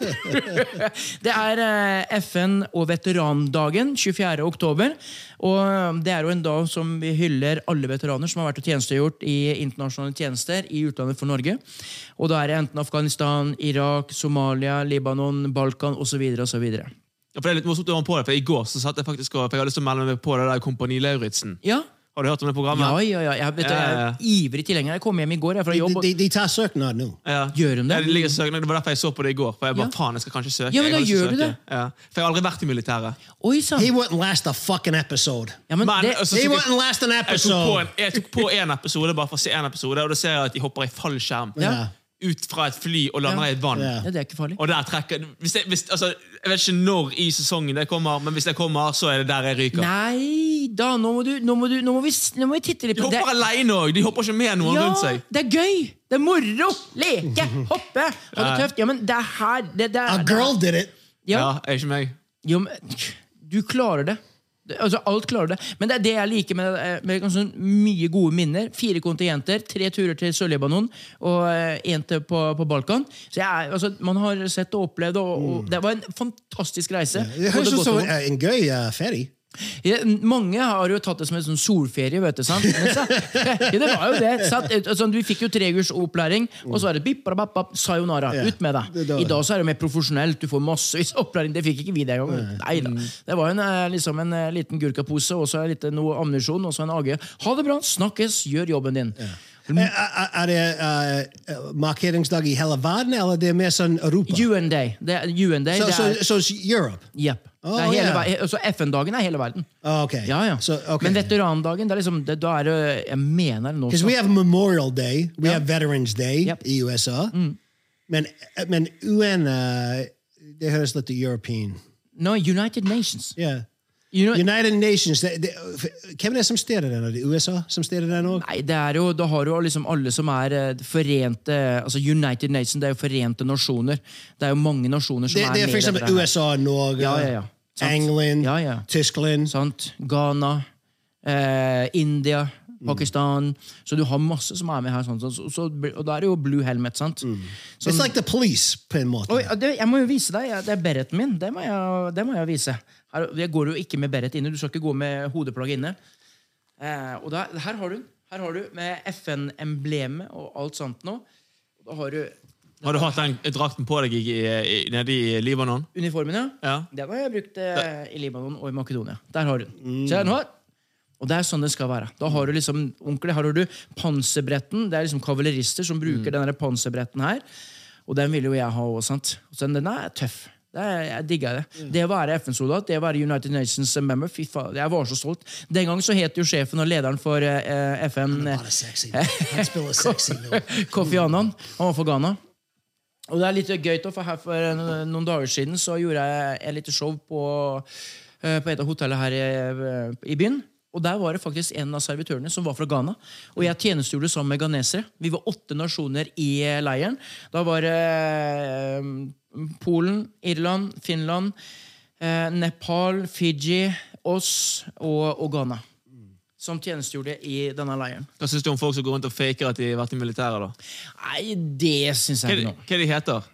B: Det er eh, FN- og veterandagen 24. oktober. Og det er jo en dag som vi hyller alle veteraner som har vært og tjenestegjort i internasjonale tjenester i utlandet for Norge. Og da er det enten Afghanistan, Irak, Somalia, Libanon, Balkan osv. osv.
C: Ja, for det er litt morsomt å ha på det, for I går så satt jeg faktisk og, for jeg hadde lyst til å melde meg på det der Kompani Lauritzen.
B: Ja.
C: Har du hørt om det programmet?
B: Ja, ja, ja. Jeg, vet, jeg er ivrig tilhenger. Jeg kom hjem i går jeg, fra
A: De,
B: jobb. og-
A: de, de tar søknad nå.
C: Ja.
B: Gjør de det?
C: Ja, det, ligger søknad. det var derfor jeg så på det i går. For jeg bare,
B: Ja.
C: faen, jeg skal kanskje søke.
B: Ja, men da gjør du
C: det. Ja. For jeg har aldri vært i militæret.
B: Oi sant.
A: He wouldn't last a fucking episode.
B: Ja, men
C: Men,
B: det,
C: altså,
A: He wouldn't last an
C: jeg tok, på
A: episode.
C: en, jeg tok på en episode bare for å se en episode, og da ser jeg at de hopper i fallskjerm.
B: Ja.
C: Ut fra et fly og lander i et vann.
A: Ja.
B: ja, det er ikke farlig.
C: Og der trekker hvis jeg, hvis, altså, jeg vet ikke når i sesongen det kommer, men hvis det kommer, så er det der jeg ryker.
B: Nei da, nå må, du, nå må, du, nå må, vi, nå må vi titte litt
C: De
B: på det.
C: hopper alene òg! De hopper ikke med noen rundt
B: Ja,
C: seg.
B: det er gøy! Det er moro! Leke, [laughs] hoppe, ha det tøft. Ja, men det er her det, det er,
A: A girl did it.
B: Ja,
C: Ja, er ikke meg.
B: jo, men, du klarer det. Altså, Alt klarer det. Men det er det jeg liker med, eh, med ganske mye gode minner. Fire kontingenter, tre turer til Sør-Libanon og én til på, på Balkan. Så jeg, altså, Man har sett og opplevd, og, og det var en fantastisk reise.
A: Det høres ut som en gøy uh, ferie.
B: Ja, mange har jo tatt det som en sånn solferie, vet du. sant? Men så, [laughs] ja, det var jo det. Altså, vi fikk jo tre ukers opplæring, og så er det bip, bap, bap, sayonara.
A: Ja,
B: Ut med
A: det
B: deg. I dag så er det mer profesjonelt. Du får massevis av opplæring. Det fikk ikke vi den gangen. Nei da. Det var en, eh, liksom en eh, liten gurkapose og så litt noe ammunisjon og så en AG. Ha det bra, snakkes, gjør jobben din.
A: Er, det uh, markeringsdag i hele verden, eller det er mer sånn Europa?
B: UN Day. Det er, UN Day,
A: Så
B: det
A: so,
B: er,
A: Europe?
B: Jepp.
A: Oh, yeah.
B: FN-dagen er hele verden.
A: Oh, okay.
B: Ja, ja.
A: So, okay.
B: Men veterandagen, det er liksom, det, da er det Jeg mener det nå
A: Because we have Memorial Day, we have Veterans Day
B: Yep.
A: i USA. Men, men UN, uh, det høres litt European.
B: No, United Nations.
A: Yeah.
B: You know,
A: United Nations, det, det, hvem er det som steder den? Er det USA som steder den òg?
B: Nei, det er jo, Da har du jo liksom alle som er eh, forente altså United Nations, det er jo forente nasjoner. Det er jo mange nasjoner som
A: Det,
B: er
A: det er
B: med i dette her.
A: USA, Norge,
B: Ja, ja, ja.
A: England. Tyskland.
B: Ghana, eh, India, Pakistan. Så du har masse som er med her. Sånn, så, så, så, og da er det jo Blue Helmet. sant? Sånn-
A: It's like the police, på en måte.
B: Og, det, jeg må jo vise deg. Det er bereten min. Det må jeg, det må jeg vise. Her, jeg går jo ikke med beret inne. Du skal ikke gå med hodeplagg inne. Eh, og da, her har du den. Her har du med FN-emblemet og alt sånt nå. Da har du
C: Har du hatt den drakten på deg i, i, nede i Libanon?
B: uniformen, ja.
C: Ja.
B: Den har jeg brukt eh, i Libanon og i Makedonia. Der har du den. Se nå. Og det er sånn det skal være. Da har du liksom onkel, her har du panserbretten. Det er liksom kavalerister som bruker denne panserbretten her. Og den vil jo jeg ha òg. Så den er tøff. Det er, jeg digger det. Det å være FN-soldat, det å være United Nations member, fy faen, jeg var så stolt. Den gang så het jo sjefen og lederen for eh, FN eh,
A: nå. [laughs]
B: Kofi Annan. Han var fra Ghana. Og det er litt gøy, for her for eh, noen dager siden så gjorde jeg et lite show på, eh, på et av hotellene her i, i byen. Og Der var det faktisk en av servitørene som var fra Ghana. Og jeg tjenestegjorde sammen med ghanesere. Vi var åtte nasjoner i eh, leiren. Da var det eh, Polen, Irland, Finland, eh, Nepal, Fiji, oss og, og Ghana. Som tjenestegjorde i denne leiren.
C: Hva syns du om folk som går rundt og faker at de har vært i militæret? da?
B: Nei, det syns jeg ikke
C: de-
B: noe
C: hva de heter Hva,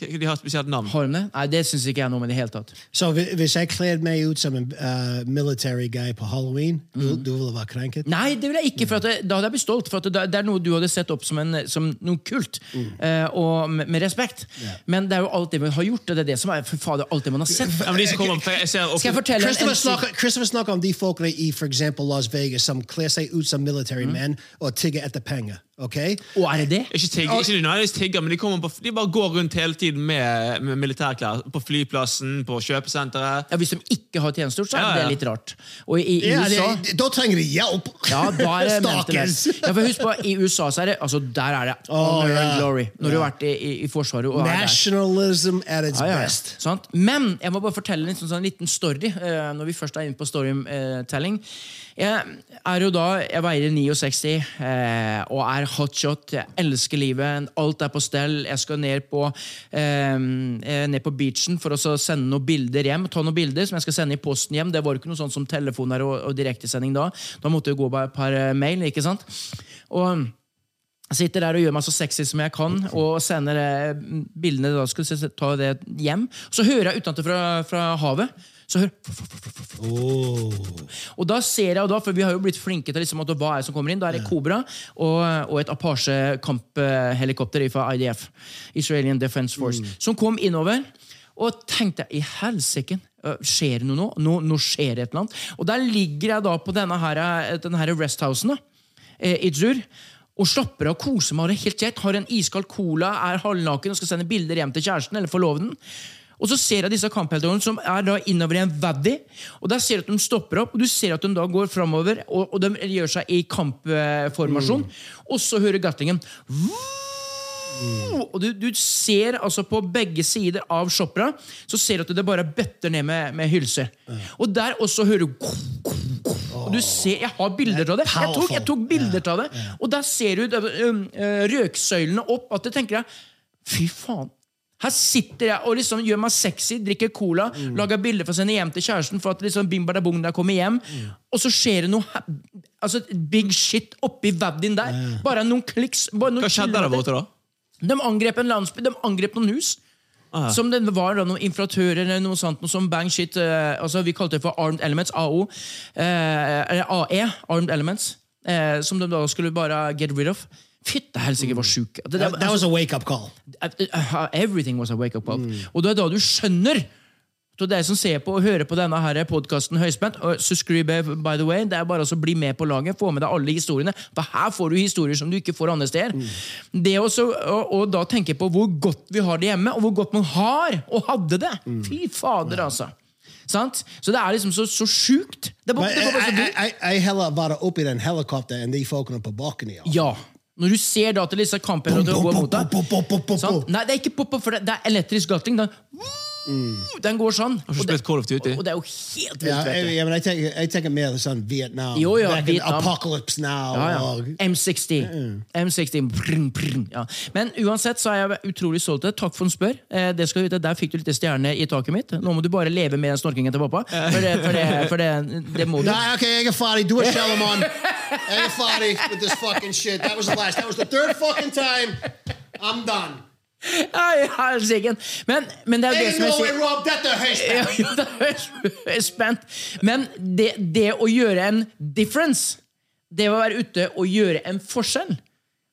C: de har et spesielt navn?
B: Har de det? Nei, det syns ikke jeg noe om i det hele tatt.
E: Så hvis jeg kledde meg ut som en uh, military guy på halloween, du, du ville vært krenket?
B: Nei, det vil jeg ikke, for at da hadde jeg blitt stolt. For at det, det er noe du hadde sett opp som, en, som noe kult, eh, og med, med respekt. Men det er jo alt det man har gjort, og det er det som er for fader, alt det man har sett.
C: Ja, men de som kommer, jeg ser
B: Skal jeg fortelle
E: Christopher
B: en,
E: snakker, Christopher snakker om de folkene i for eksempel Las Vegas som kler seg ut som military menn og tigger etter penger. Ok?
B: Og er det det?
C: Ikke, tigger, ikke nødvendigvis tigger, men de, på, de bare går rundt hele tiden med, med militærklær. På flyplassen, på kjøpesenteret.
B: Ja, Hvis de ikke har tjenestegjort, så er
C: Ja, ja.
B: det litt rart. Og i, i
E: Ja,
B: USA
E: det- Da trenger de hjelp!
B: Ja, [laughs]
E: Stakkars.
B: Ja, for husk på, I USA så er det altså der er det
E: ja.
B: and glory. Når du har vært i, i, i Forsvaret og er der.
E: Nationalism at its
B: Ja, ja, ja.
E: best.
B: Sant? Men jeg må bare fortelle en sånn, sånn liten story uh, når vi først er inne på storytelling. Jeg er jo da, jeg veier 69 uh, og er hotshot. Jeg elsker livet. Alt er på stell. Jeg skal ned på, eh, eh, ned på beachen for å sende noen bilder hjem. Ta noen bilder som jeg skal sende i posten hjem. Det var ikke noe sånt som telefoner og, og direktesending da. Da måtte jeg gå bare et par eh, mail. ikke sant? Og jeg sitter der og gjør meg så sexy som jeg kan, og sender eh, bildene da jeg ta det hjem. Så hører jeg utenfor fra, fra havet så hører, Og da ser jeg, og da, for vi har jo blitt flinke til liksom, at hva er det som kommer inn. Da er det Cobra og, og et Apache kamphelikopter fra IDF, Israelian Defense Force, som kom innover. Og tenkte i helsike, skjer det noe nå? nå? Nå skjer det et eller annet. Og der ligger jeg da på denne, her, denne her resthousen da, eh, i Dzur. Og slapper av, koser meg, har det helt greit. Har en iskald cola, er halvnaken og skal sende bilder hjem til kjæresten eller forloveden. Og så ser jeg disse kampheltene som er da innover i en vaddy. Og der ser du at de stopper opp, og du ser at de da går framover, og, og de gjør seg i kampformasjon. Og så hører Gatlingen og du, du ser altså på begge sider av shoppera Så ser du at det bare bøtter ned med, med hylser. Og der også hører du Og du ser, Jeg har bilder av det. Jeg tok, jeg tok bilder av det Og der ser du um, uh, røksøylene opp. At jeg tenker deg Fy faen. Her sitter jeg og liksom gjør meg sexy, drikker cola, lager bilder for å sende hjem til kjæresten. for at liksom bim bada bong jeg kommer hjem Og så skjer det noe Altså big shit oppi vaddyen der. Bare noen kliks. Bare noen
C: Hva skjedde der borte, da?
B: De angrep en landsby, de angrep noen hus.
C: Aha.
B: Som det var da noen inflatører eller noe sånt, noe som bang shit eh, altså Vi kalte det for Armed Elements, AO. eh, eller AE, Armed Elements. eh, som de da skulle bare get rid of. Fytte helsike, var sjuk. Det- det-
E: That, was a wake-up call.
B: Uh, Everything was a wake-up call. Og det er da du skjønner så det som ser på og hører på denne podkasten Høyspent, og subscribe by the way, det er bare å bli med på laget, få med deg alle historiene. For her får du historier som du ikke får andre steder. Det også, og, og da tenke på hvor godt vi har det hjemme, og hvor godt man har og hadde det. Fy fader, altså. Sant? Så det er liksom så, så sjukt. Det var,
E: Men
B: det var bare så
E: jeg, jeg heller være oppi den helikopteren enn de folkene på bakken. Ja.
B: Ja. Når du ser da til disse kampene? Nei, det er ikke pop-up, for det, det er elektrisk gatling. Den, den går sånn.
C: Har
B: Og det,
C: spilt Call of Duty?
B: og det er jo helt vilt,
E: Ja, jeg, jeg, tenker, jeg tenker mer sånn Vietnam.
B: Jo, ja, Vietnam.
E: Apocalypse Now.
B: Ja, ja.
E: og-
B: M60. M60 prrn, prrn, ja. Men uansett så er jeg utrolig stolt. Takk for en spør. Eh, det skal du vite, Der fikk du litt stjerne i taket mitt. Nå må du bare leve med den snorkingen til pappa. For det, for det, for det, det må du.
E: Nei, ok, jeg er ferdig. Du er Shalomon. Jeg er ferdig with this fucking shit. That was the last. That was the third fucking time. I'm done. [laughs]
B: Helsike. Men, men det er jo det som jeg sier.
E: Rob. dette [laughs]
B: ja, det er jeg er spent. Men det, det å gjøre en difference, det å være ute og gjøre en forskjell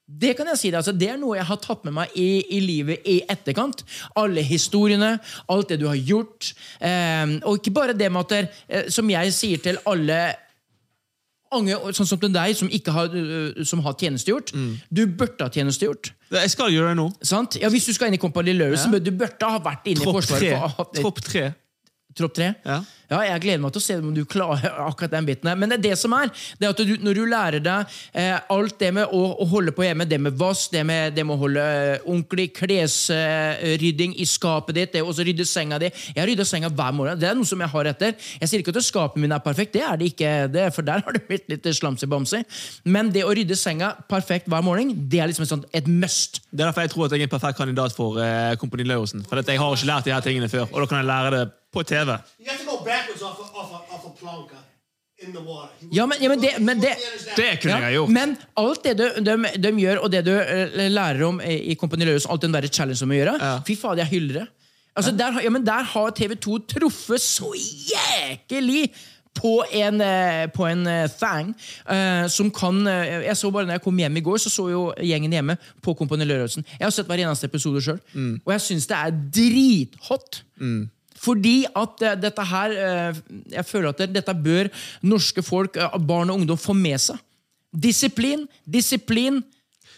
B: det kan jeg si deg, altså, det er noe jeg har tatt med meg i, i livet i etterkant. Alle historiene, alt det du har gjort. Eh, og ikke bare det med at eh, Som jeg sier til alle unge, sånn som deg, som, ikke har, øh, som har tjenestegjort. Du burde ha tjenestegjort.
C: Jeg skal gjøre det nå.
B: Sant? Ja, Hvis du skal inn i Kompani Lauritzen,
C: Ja.
B: du burde ha vært inne i Forsvaret.
C: Tropp tre.
B: Tropp tre?
C: Ja.
B: Ja, Jeg gleder meg til å se om du klarer [laughs] akkurat den biten. her. Men det er det som er. det er at du, Når du lærer deg eh, alt det med å, å holde på hjemme, det med vask, det med, det med å holde eh, ordentlig klesrydding i skapet ditt, det å rydde senga di Jeg rydder senga hver morgen. Det er noe som jeg har etter. Jeg sier ikke at skapet mitt er perfekt, det er det ikke, det, for der har [laughs] det blitt litt slamsy-bamsy. Men det å rydde senga perfekt hver morgen, det er liksom et, sånt, et must.
C: Det er derfor jeg tror at jeg er en perfekt kandidat for uh, Kompani Lauritzen. For at jeg har ikke lært de her tingene før, og da kan jeg lære det på TV.
E: Jeg backwards off a, off a, off a planka in the water. He
B: Ja, men, ja, men, det, men det
C: Det kunne jeg gjort.
B: Men alt det de, de, de gjør, og det du eh, lærer om i Kompani Lauritzen, alt den der challenge som de gjør, fy faen, jeg hyller det. Altså, der, ja, men der har TV2 truffet så jækelig på en, eh, på en thang eh, som kan Jeg så bare når jeg kom hjem i går, så så jo gjengen hjemme på Kompani Lauritzen. Jeg har sett hver eneste episode sjøl, og jeg syns det er drithot. Fordi at eh, dette her eh, Jeg føler at dette bør norske folk, eh, barn og ungdom, få med seg. Disiplin, disiplin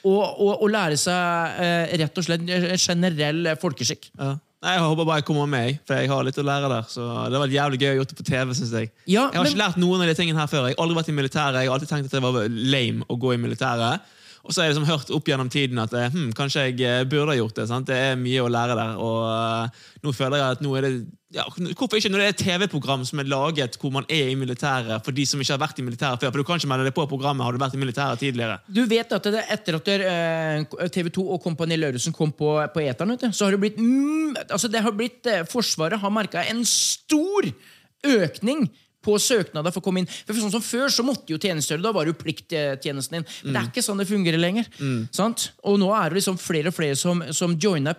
B: og, og, og lære seg rett og slett generell folkeskikk.
C: Ja. Jeg håper bare jeg kommer med, for jeg har litt å lære der. Så Det vært jævlig gøy å gjøre det på TV. synes Jeg
B: Ja,
C: Jeg har
B: men-
C: ikke lært noen av de tingene her før. Jeg har aldri vært i militæret. Jeg har alltid tenkt at det var lame å gå i militæret. Og så har jeg liksom hørt opp gjennom tiden at hm, kanskje jeg eh, burde ha gjort det. sant? Det er mye å lære der. Og eh, nå føler jeg at nå er det ja, Hvorfor ikke når det er et TV-program som er laget hvor man er i militæret for de som ikke har vært i militæret før? For du kan ikke melde deg på programmet har du vært i militæret tidligere.
B: Du vet at det, etter at TV 2 og Kompani Lauritzen kom på, på eteren, så har det blitt mm, altså det har blitt, Forsvaret har merka en stor økning på søknader for å komme inn. For sånn som Før så måtte jo tjenestegjøre, da var det jo plikttjenesten din. Men det er ikke sånn det fungerer lenger. Sant? Og nå er det liksom flere og flere som, som joiner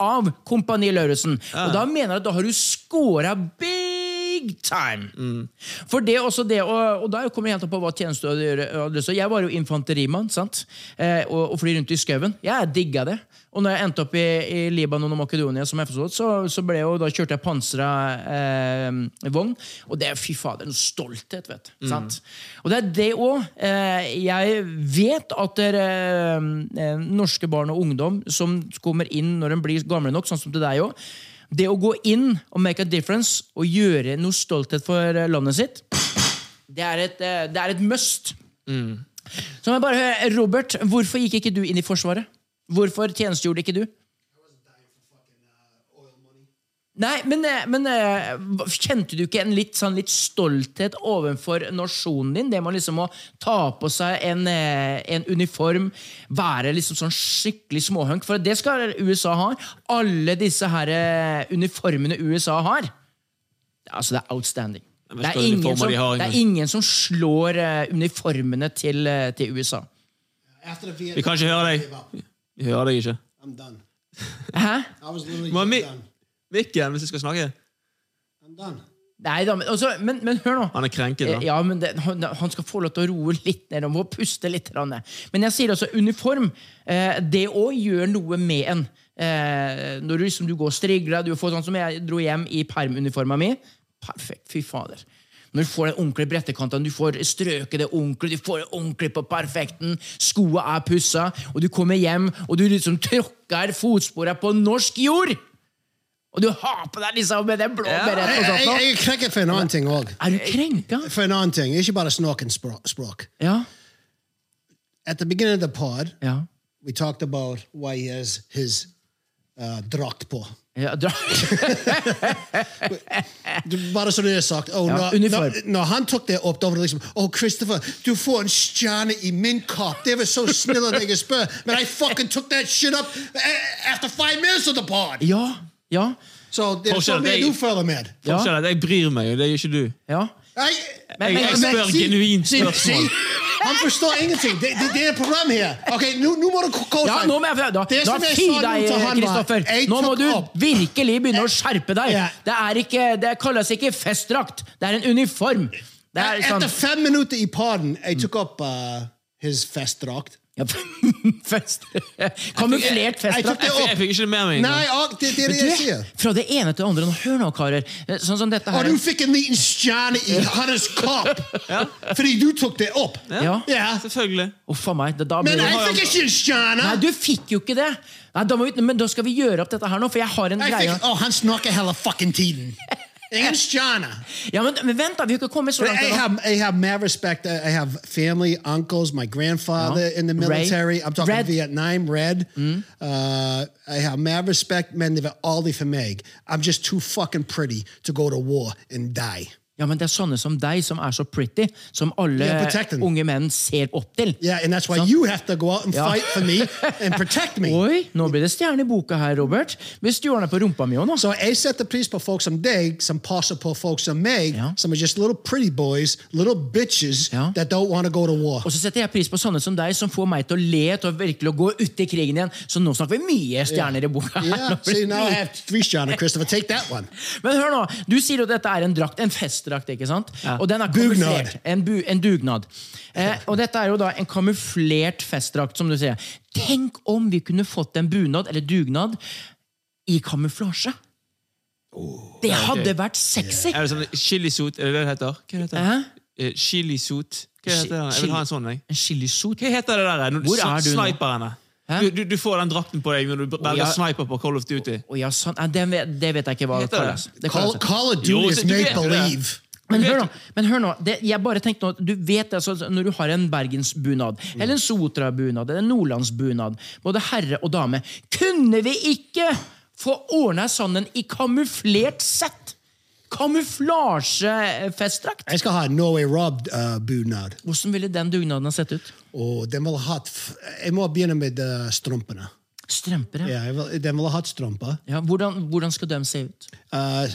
B: av Kompani Lauritzen. Og da mener jeg at da har du scora big time! For det også det, og, og da kommer jeg an på hva tjeneste du gjør. Jeg var jo infanterimann sant? Eh, og, og fly rundt i skauen. Jeg digga det. Og når jeg endte opp i, i Libanon og Makedonia, som FSO, så, så ble jo, da kjørte jeg pansra eh, vogn. Og det er fy fader, en stolthet, vet du. Sant? Og det er det òg. Eh, jeg vet at dere, eh, norske barn og ungdom som kommer inn når de blir gamle nok, sånn som til deg òg Det å gå inn og make a difference og gjøre noe stolthet for eh, landet sitt, det er et, eh, det er et must. Så må jeg bare høre, Robert, hvorfor gikk ikke du inn i Forsvaret? Hvorfor tjenestegjorde ikke du? Nei, men, eh, men eh, kjente du ikke en litt, sånn, litt stolthet overfor nasjonen din? Det med liksom å ta på seg en, eh, en uniform, være liksom sånn skikkelig småhunk. For det skal USA ha. Alle disse her uniformene USA har. Altså, det er outstanding. Det er, ingen som, det er ingen som slår uniformene til, til USA.
C: Vi kan ikke høre deg. Vi hører deg ikke.
E: I'm done.
B: Hæ?
E: I was literally done.
C: Mikken, hvis jeg skal snakke.
E: Den.
B: Nei da, men, altså, men, men hør nå.
C: Han er krenket, da.
B: Ja, men det, han, han skal få lov til å roe litt ned. Han må puste litt. Men jeg sier altså uniform. Eh, det òg gjør noe med en. Eh, når du, liksom, du går og strigler, du får sånn som jeg dro hjem i permuniforma mi. Perfekt. Fy fader. Når du får den ordentlige brettekanten, du får strøket det ordentlig, du får det ordentlig på perfekten, skoa er pussa, og du kommer hjem, og du liksom tråkker fotsporene på norsk jord! Og du har på deg liksom med den blå beretten og
E: Jeg, jeg, jeg er krenket for en annen ting òg.
B: Er du krenka?
E: For en annen ting. Ikke bare snakken språk.
B: Ja.
E: At the beginning of the pod,
B: Ja.
E: we talked about why he has his uh, drakt på.
B: Ja, dra.
E: Bare så det er sagt. Oh,
B: Ja,
E: når, når, når han tok det opp, da var det liksom Oh, Christopher, du får en stjerne i min kopp. Det var så snill av deg å spørre. Men I fucking took that shit up after five minutes of the pod.
B: ja, ja,
E: Så det er så
C: Forskjell,
E: mye du føler med.
B: Ja.
C: Forskjellen er at jeg bryr meg, og det gjør ikke du.
B: ja.
E: Jeg,
B: Men-
C: Jeg, jeg
B: men-
C: spør
E: si-
C: genuint spørsmål.
E: si, Han forstår ingenting. Det, det, det er et problem her. Ok, Nå nå må du gå
B: Ja, nå må jeg, da,
E: Det
B: da
E: nå
B: deg, Kristoffer. Nå må du virkelig begynne å skjerpe deg. Det er ikke, det kalles ikke festdrakt. Det er en uniform. Det er sånn
E: Etter fem minutter i paden jeg tok opp uh, his festdrakt.
B: Ja, [laughs] fest. Kamuflert
E: Jeg
B: festdrakt.
E: det
C: Jeg, fikk- jeg fikk ikke det med meg.
E: Nei, ah, det, det er det jeg sier.
B: fra det ene til det andre. Hør nå, karer. Sånn som dette
E: Og
B: her.
E: du fikk en liten stjerne i hans kopp fordi du tok det opp.
B: Ja.
E: Ja.
C: Selvfølgelig.
B: Uff a meg. Da, da
E: Men jeg fikk ikke en stjerne!
B: Nei, du fikk jo ikke det! Nei, da må vi, men da skal vi gjøre opp dette her nå, for jeg har en
E: Jeg
B: greie.
E: fikk, oh, han snakker hele fucking tiden. [laughs]
A: Ingen stjerne.
B: Ja, men, men vent, da! Vi har ikke kommet så langt
A: I have, I have mad respect. I have family, uncles, my grandfather
B: Ja.
A: in the
B: Ray.
A: military. I'm talking
B: Red. Mm.
A: Vietnam, Red. Uh, I have mad respect, men det var aldri for meg. I'm just too fucking pretty to go to war and die.
B: Ja, men Det er sånne som deg, som er så pretty, som alle
A: Yeah,
B: unge menn ser opp til.
A: Yeah, and that's why
B: Sant?
A: you have to go out and fight for me and protect me.
B: Oi, nå blir det stjerne i boka her, Robert. Hvis du ordner på rumpa mi òg nå.
A: Så jeg setter pris på folk som deg, som passer på folk som meg, som er just little pretty boys, little bitches that don't want to go to war.
B: Og så setter jeg pris på sånne som deg, som får meg til å le, til å virkelig å gå ut i krigen igjen. Så nå snakker vi mye stjerner i boka. her.
A: Yeah, see, now I have three stjerner, Christopher. Take that one. [laughs]
B: Men hør nå, du sier at dette er en drakt, en festdrakt, ikke sant? Og den er kamuflert. En, bu, en dugnad. Eh, og dette er jo da en kamuflert festdrakt, som du sier. Tenk om vi kunne fått en bunad, eller dugnad, i kamuflasje. det hadde vært sexy!
C: Er det sånn chilisot? Er det det det heter? Hva heter det? Eh, Chilisot. Hva heter det? Jeg vil ha en sånn. Jeg.
B: En chilisot?
C: Hva heter det der? Når
B: Hvor er du nå?
C: Sniperne. Du, du, du får den drakten på deg når du velger
B: ja.
C: sniper på Call of Duty.
B: Å ja, sånn. Det, vet, det vet jeg ikke hva det
C: Heter det?
B: kalles.
A: Call. Call of Duty
C: Jo,
A: is
C: made
A: believe.
B: Men hør nå, men hør nå det, jeg bare tenkte nå, at du vet altså, Når du har en bergensbunad, eller en Sotra-bunad, eller en nordlandsbunad, både herre og dame Kunne vi ikke få ordna sånn en i kamuflert sett? Kamuflasjefestdrakt?
A: Jeg skal ha en Norway Rob-bunad.
B: Hvordan ville den dugnaden ha sett ut?
A: Og den vil ha hatt Jeg må begynne med uh, strømpene.
B: Strømper,
A: Ja, ja vil, den ville ha hatt strømper.
B: Ja, hvordan, hvordan skal de se ut?
A: Uh,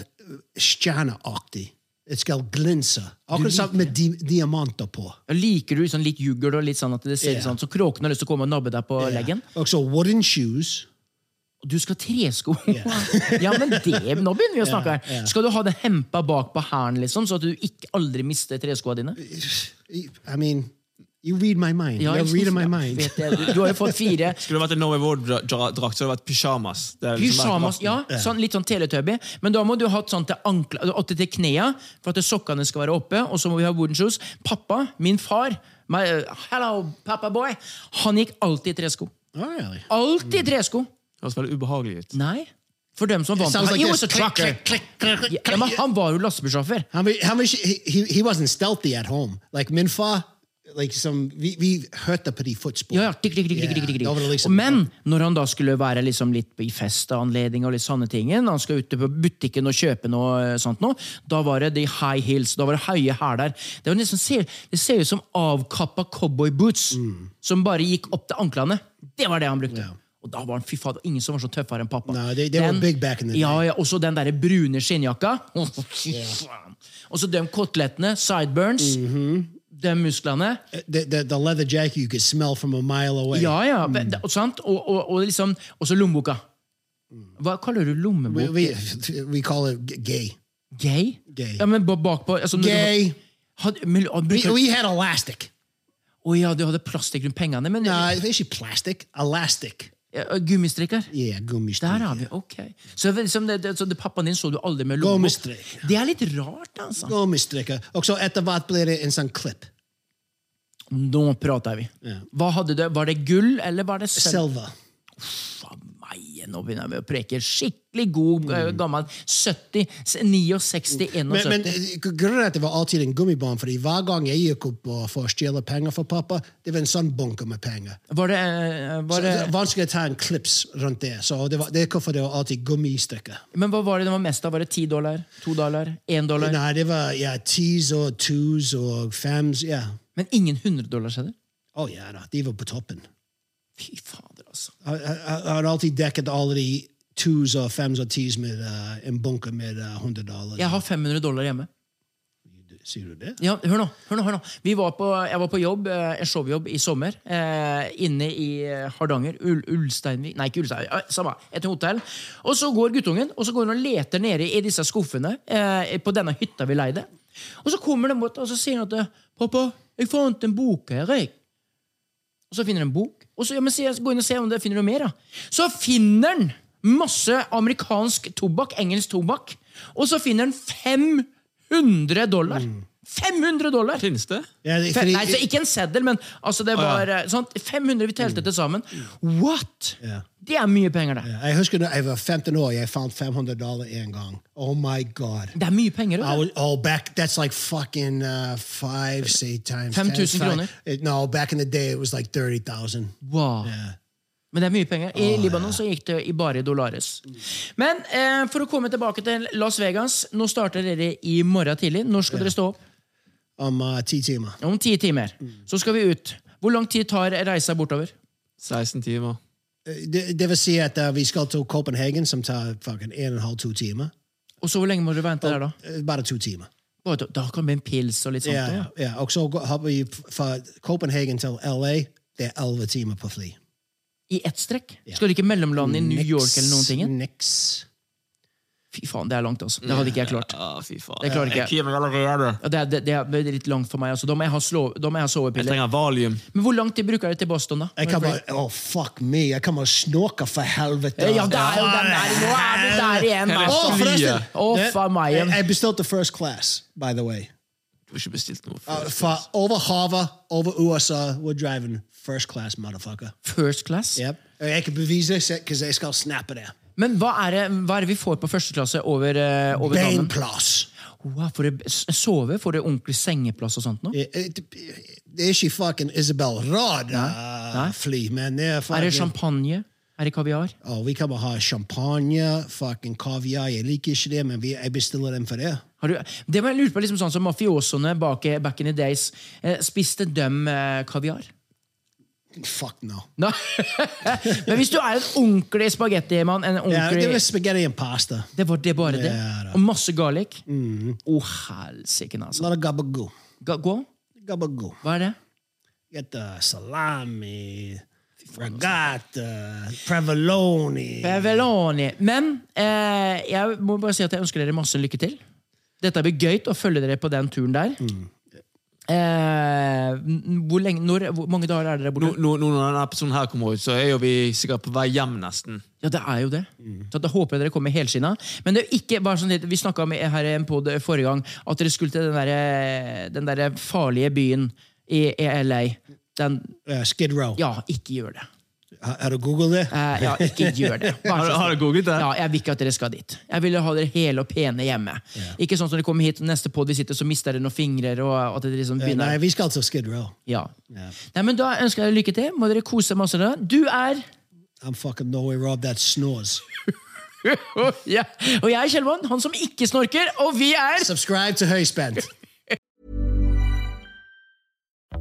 A: Stjerneaktig. Det skal glinse. Akkurat som med di diamanter på.
B: Liker du sånn litt juggel og litt sånn at det ser yeah. sånn, så kråkene har lyst til å komme og nabbe deg på leggen?
A: Og så wooden shoes.
B: Du skal ha tresko? [laughs] ja, men det, Nå begynner vi å snakke her.
A: Yeah, ja.
B: Skal du ha det hempa bak på hælen, liksom, så at du ikke aldri mister treskoa dine?
A: I mean, you read my mind.
B: Ja,
A: You're reading my mind.
B: jeg. Du, du har jo fått fire [laughs]
C: Skulle det vært en Norway War-drakt, så hadde det vært pyjamas. Det er liksom
B: Pyjamas, ja, sånn, litt sånn teletubby. Men da må du ha hatt sånn til, ankle, til knea, for at sokkene skal være oppe. Og så må vi ha wooden shoes. Pappa, min far, my, hello, pappa boy, han gikk alltid i tresko.
A: Oh, really?
B: Alltid i tresko!
C: Det høres veldig ubehagelig ut.
B: Nei. For dem som vant
A: like
B: he was a trucker. Ja, men han var jo lastebilsjåfør.
A: How many, he, he, he wasn't stealthy at home. Like Minfa, like some, vi, vi hørte på de fotspor.
B: Ja, ja, dik,
A: dik, var det liksom-
B: Men når han da skulle være liksom litt i festanledning og litt sånne ting, han skal ut på butikken og kjøpe noe eh, sånt noe, da var det de high heels, da var det høye hæler. Det, liksom, ser, det ser ut som avkappa cowboyboots
A: Mm.
B: som bare gikk opp til anklene. Det var det han brukte. Og da var han, fy faen, ingen som var så tøffere enn pappa.
A: No, they- they were big back in the
B: ja, ja, Og så den der brune skinnjakka. Oh, [laughs] fy faen. Og så de kotelettene, sideburns,
A: Mm-hmm.
B: De musklene.
A: The, the, the leather jacket you could smell from a mile away.
B: Ja, ja. Mm. Og, sant? Og, og, og liksom også lommeboka. Hva kaller du
A: We,
B: lommebok?
A: we, we call it gay.
B: Gay?
A: Gay.
B: Ja, men bakpå altså,
A: Gay.
B: Had, men, og
A: We, we had elastic.
B: Å ja, du hadde plastikk rundt pengene, men
A: No, it's ikke plastic. Elastic.
B: ja, Gummistrikker?
A: Yeah, gummistrikker.
B: Der har vi, ok. Så, liksom, det, det, så det, pappaen din så du aldri med lommebok? Det er litt rart, altså.
A: Gummistrikker. Og så etter hvert blir det en sånn klipp.
B: Nå prater vi.
A: Ja.
B: Hva hadde du? Var det gull, eller var det sølv? Meg, nå begynner vi å preke. Skikkelig god, eh, gammel 70, 69, 71.
A: Men, men eh, grunnen til at det var alltid en gummibånd, fordi hver gang jeg gikk opp for å stjele penger fra pappa, det var en sånn bunke med penger.
B: var det, eh, var
A: det
B: det
A: er vanskelig å ta en klips rundt det. Så det, var, det er hvorfor det var alltid gummistykker.
B: Men hva var det det var mest av? Var det ti dollar? To dollar? Én dollar?
A: Nei, det var ja, tees og twos og fems. Ja.
B: Men ingen 100 dollarsedler?
A: Å ja da, de var på toppen.
B: Fy fader, altså.
A: Jeg har alltid dekket alle de twos og fems og tees med uh, en bunke med uh, 100 dollar.
B: Jeg har 500 dollar hjemme.
A: Sier du det?
B: Ja, hør nå, hør nå, hør nå. Vi var på, jeg var på jobb, eh, en showjobb i sommer, eh, inne i eh, Hardanger. Ul Ulsteinvik Nei, ikke Ulsteinvik. eh, Samme. Et hotell. Og så går guttungen og så går han og leter nede i disse skuffene eh, på denne hytta vi leide. Og så kommer de bort og så sier han at 'Pappa, jeg fant en bok her, jeg'. Og så finner han en bok. Og så ja, men se, Gå inn og se om det finner noe mer. da. Så finner han masse amerikansk tobakk, engelsk tobakk. Og så finner han 500 dollar 500 dollar!
C: Finnes det?
A: Ja, det-
B: Fe- Nei, så ikke en seddel, men altså det
C: Å, ja.
B: var eh, sånn, 500 vi telte til sammen. What?!
A: Ja.
B: Det er mye penger, det.
A: Jeg husker da jeg var 15 år, jeg fant 500 dollar en gang. Oh my god.
B: Det er mye penger.
A: Was, oh, back that's like fucking uh, five, say times
B: 5 000 kroner.
A: It- no, back in the day it was like thirty thousand.
B: Wow. Men det er mye penger. I Libanon så gikk det i bare dollares. Men eh, for å komme tilbake til Las Vegas. Nå starter dere i morgen tidlig. Når skal dere stå opp?
A: Om uh, ti timer.
B: Om ti timer. Så skal vi ut. Hvor lang tid tar reisa bortover?
C: 16 timer.
A: Eh, Det, det vil si at uh, vi skal til Copenhagen, som tar fucking en og en halv, to timer.
B: Og så hvor lenge må du vente der, da?
A: Bare to timer.
B: Bare to- Da kan det bli en pils og litt sånt.
A: Ja, ja, ja. Og så hopper vi fra Copenhagen til LA. Det er elleve timer på fly.
B: I ett strekk? Skal du ikke mellomlande i New York eller noen ting?
A: Niks.
B: Fy faen, det er langt, altså. Det hadde ikke jeg klart.
C: Ja, fy faen.
B: Det klarer ikke jeg.
C: Jeg allerede.
B: Ja, det, er, det, det er litt langt for meg. Altså. Da må jeg ha, slå, da må jeg ha
C: Jeg trenger valium.
B: Men hvor lang tid bruker dere til Boston, da?
A: Jeg kan bare Oh, fuck me. Jeg kan bare snorke for helvete.
B: Ja, det er jo den der. Nå er vi der igjen.
A: Å,
C: oh,
A: forresten! Det-
B: faen meg.
A: Jeg, jeg bestilte first class, by the way.
C: Du har ikke bestilt noe.
A: Uh, for, over havet, over USA. We're driving first class, motherfucker.
B: First class?
A: Yep. Jeg kan bevise det, because jeg skal snappe det.
B: Men hva er, det, hva er det vi får på første klasse over, uh, over?
A: Beinplass.
B: Wow, får du sove? Får du ordentlig sengeplass og sånt nå?
A: Det det- det er ikke fucking Isabel Rad
B: Nei.
A: uh, fly, men det er
B: Er det champagne? Er det kaviar?
A: oh, Vi kan bare ha champagne, fucking kaviar. Jeg liker ikke det, men jeg bestiller dem for det.
B: Har du, det var jeg lurt på, liksom sånn som mafiosoene bak, back in the days. Eh, spiste de eh, kaviar?
A: Fuck no. [laughs]
B: no. Men hvis du er en ordentlig spagettimann en
A: Ja,
B: spagetti
A: det var spaghetti and pasta.
B: det var det bare det?
A: Da.
B: Og masse garlic? Å, helsike,
A: A
B: altså.
A: lot of gabagoo.
B: Ga-?
A: Gabagoo.
B: Hva er det?
A: Get the salami, regatta, provolone.
B: Beveloni. Men eh, jeg må bare si at jeg ønsker dere masse lykke til. Dette blir gøy å følge dere på den turen der. Eh, hvor, lenge, når, hvor mange dager er dere borte?
C: nå, nå når denne episoden her kommer ut, så er jo vi sikkert på vei hjem nesten.
B: Ja, det er jo det. Så da håper jeg dere kommer helskinna. Men det er ikke bare sånn vi snakka om her en podd forrige gang at dere skulle til den der, den der farlige byen i, i LA. Den,
A: Uh, Skid Row.
B: ja, ikke gjør det.
A: Har, du googlet det?
B: Eh, ja, ikke gjør det. [laughs]
C: Har, har du googlet det?
B: Ja, jeg vil ikke at dere skal dit. Jeg vil ha dere hele og pene hjemme. Ikke sånn som dere kommer hit neste podd vi sitter, så mister dere noen fingre. Og at dere liksom
A: Eh,
B: begynner
A: Nei, vi skal til Skid Row.
B: ja. Nei, men Da ønsker jeg dere lykke til. Må dere kose masse. da. Du er
A: I'm fucking Norway Rob that snores. [laughs]
B: ja. Og jeg er Kjellmann, han som ikke snorker. Og vi er
A: Subscribe to Høyspent.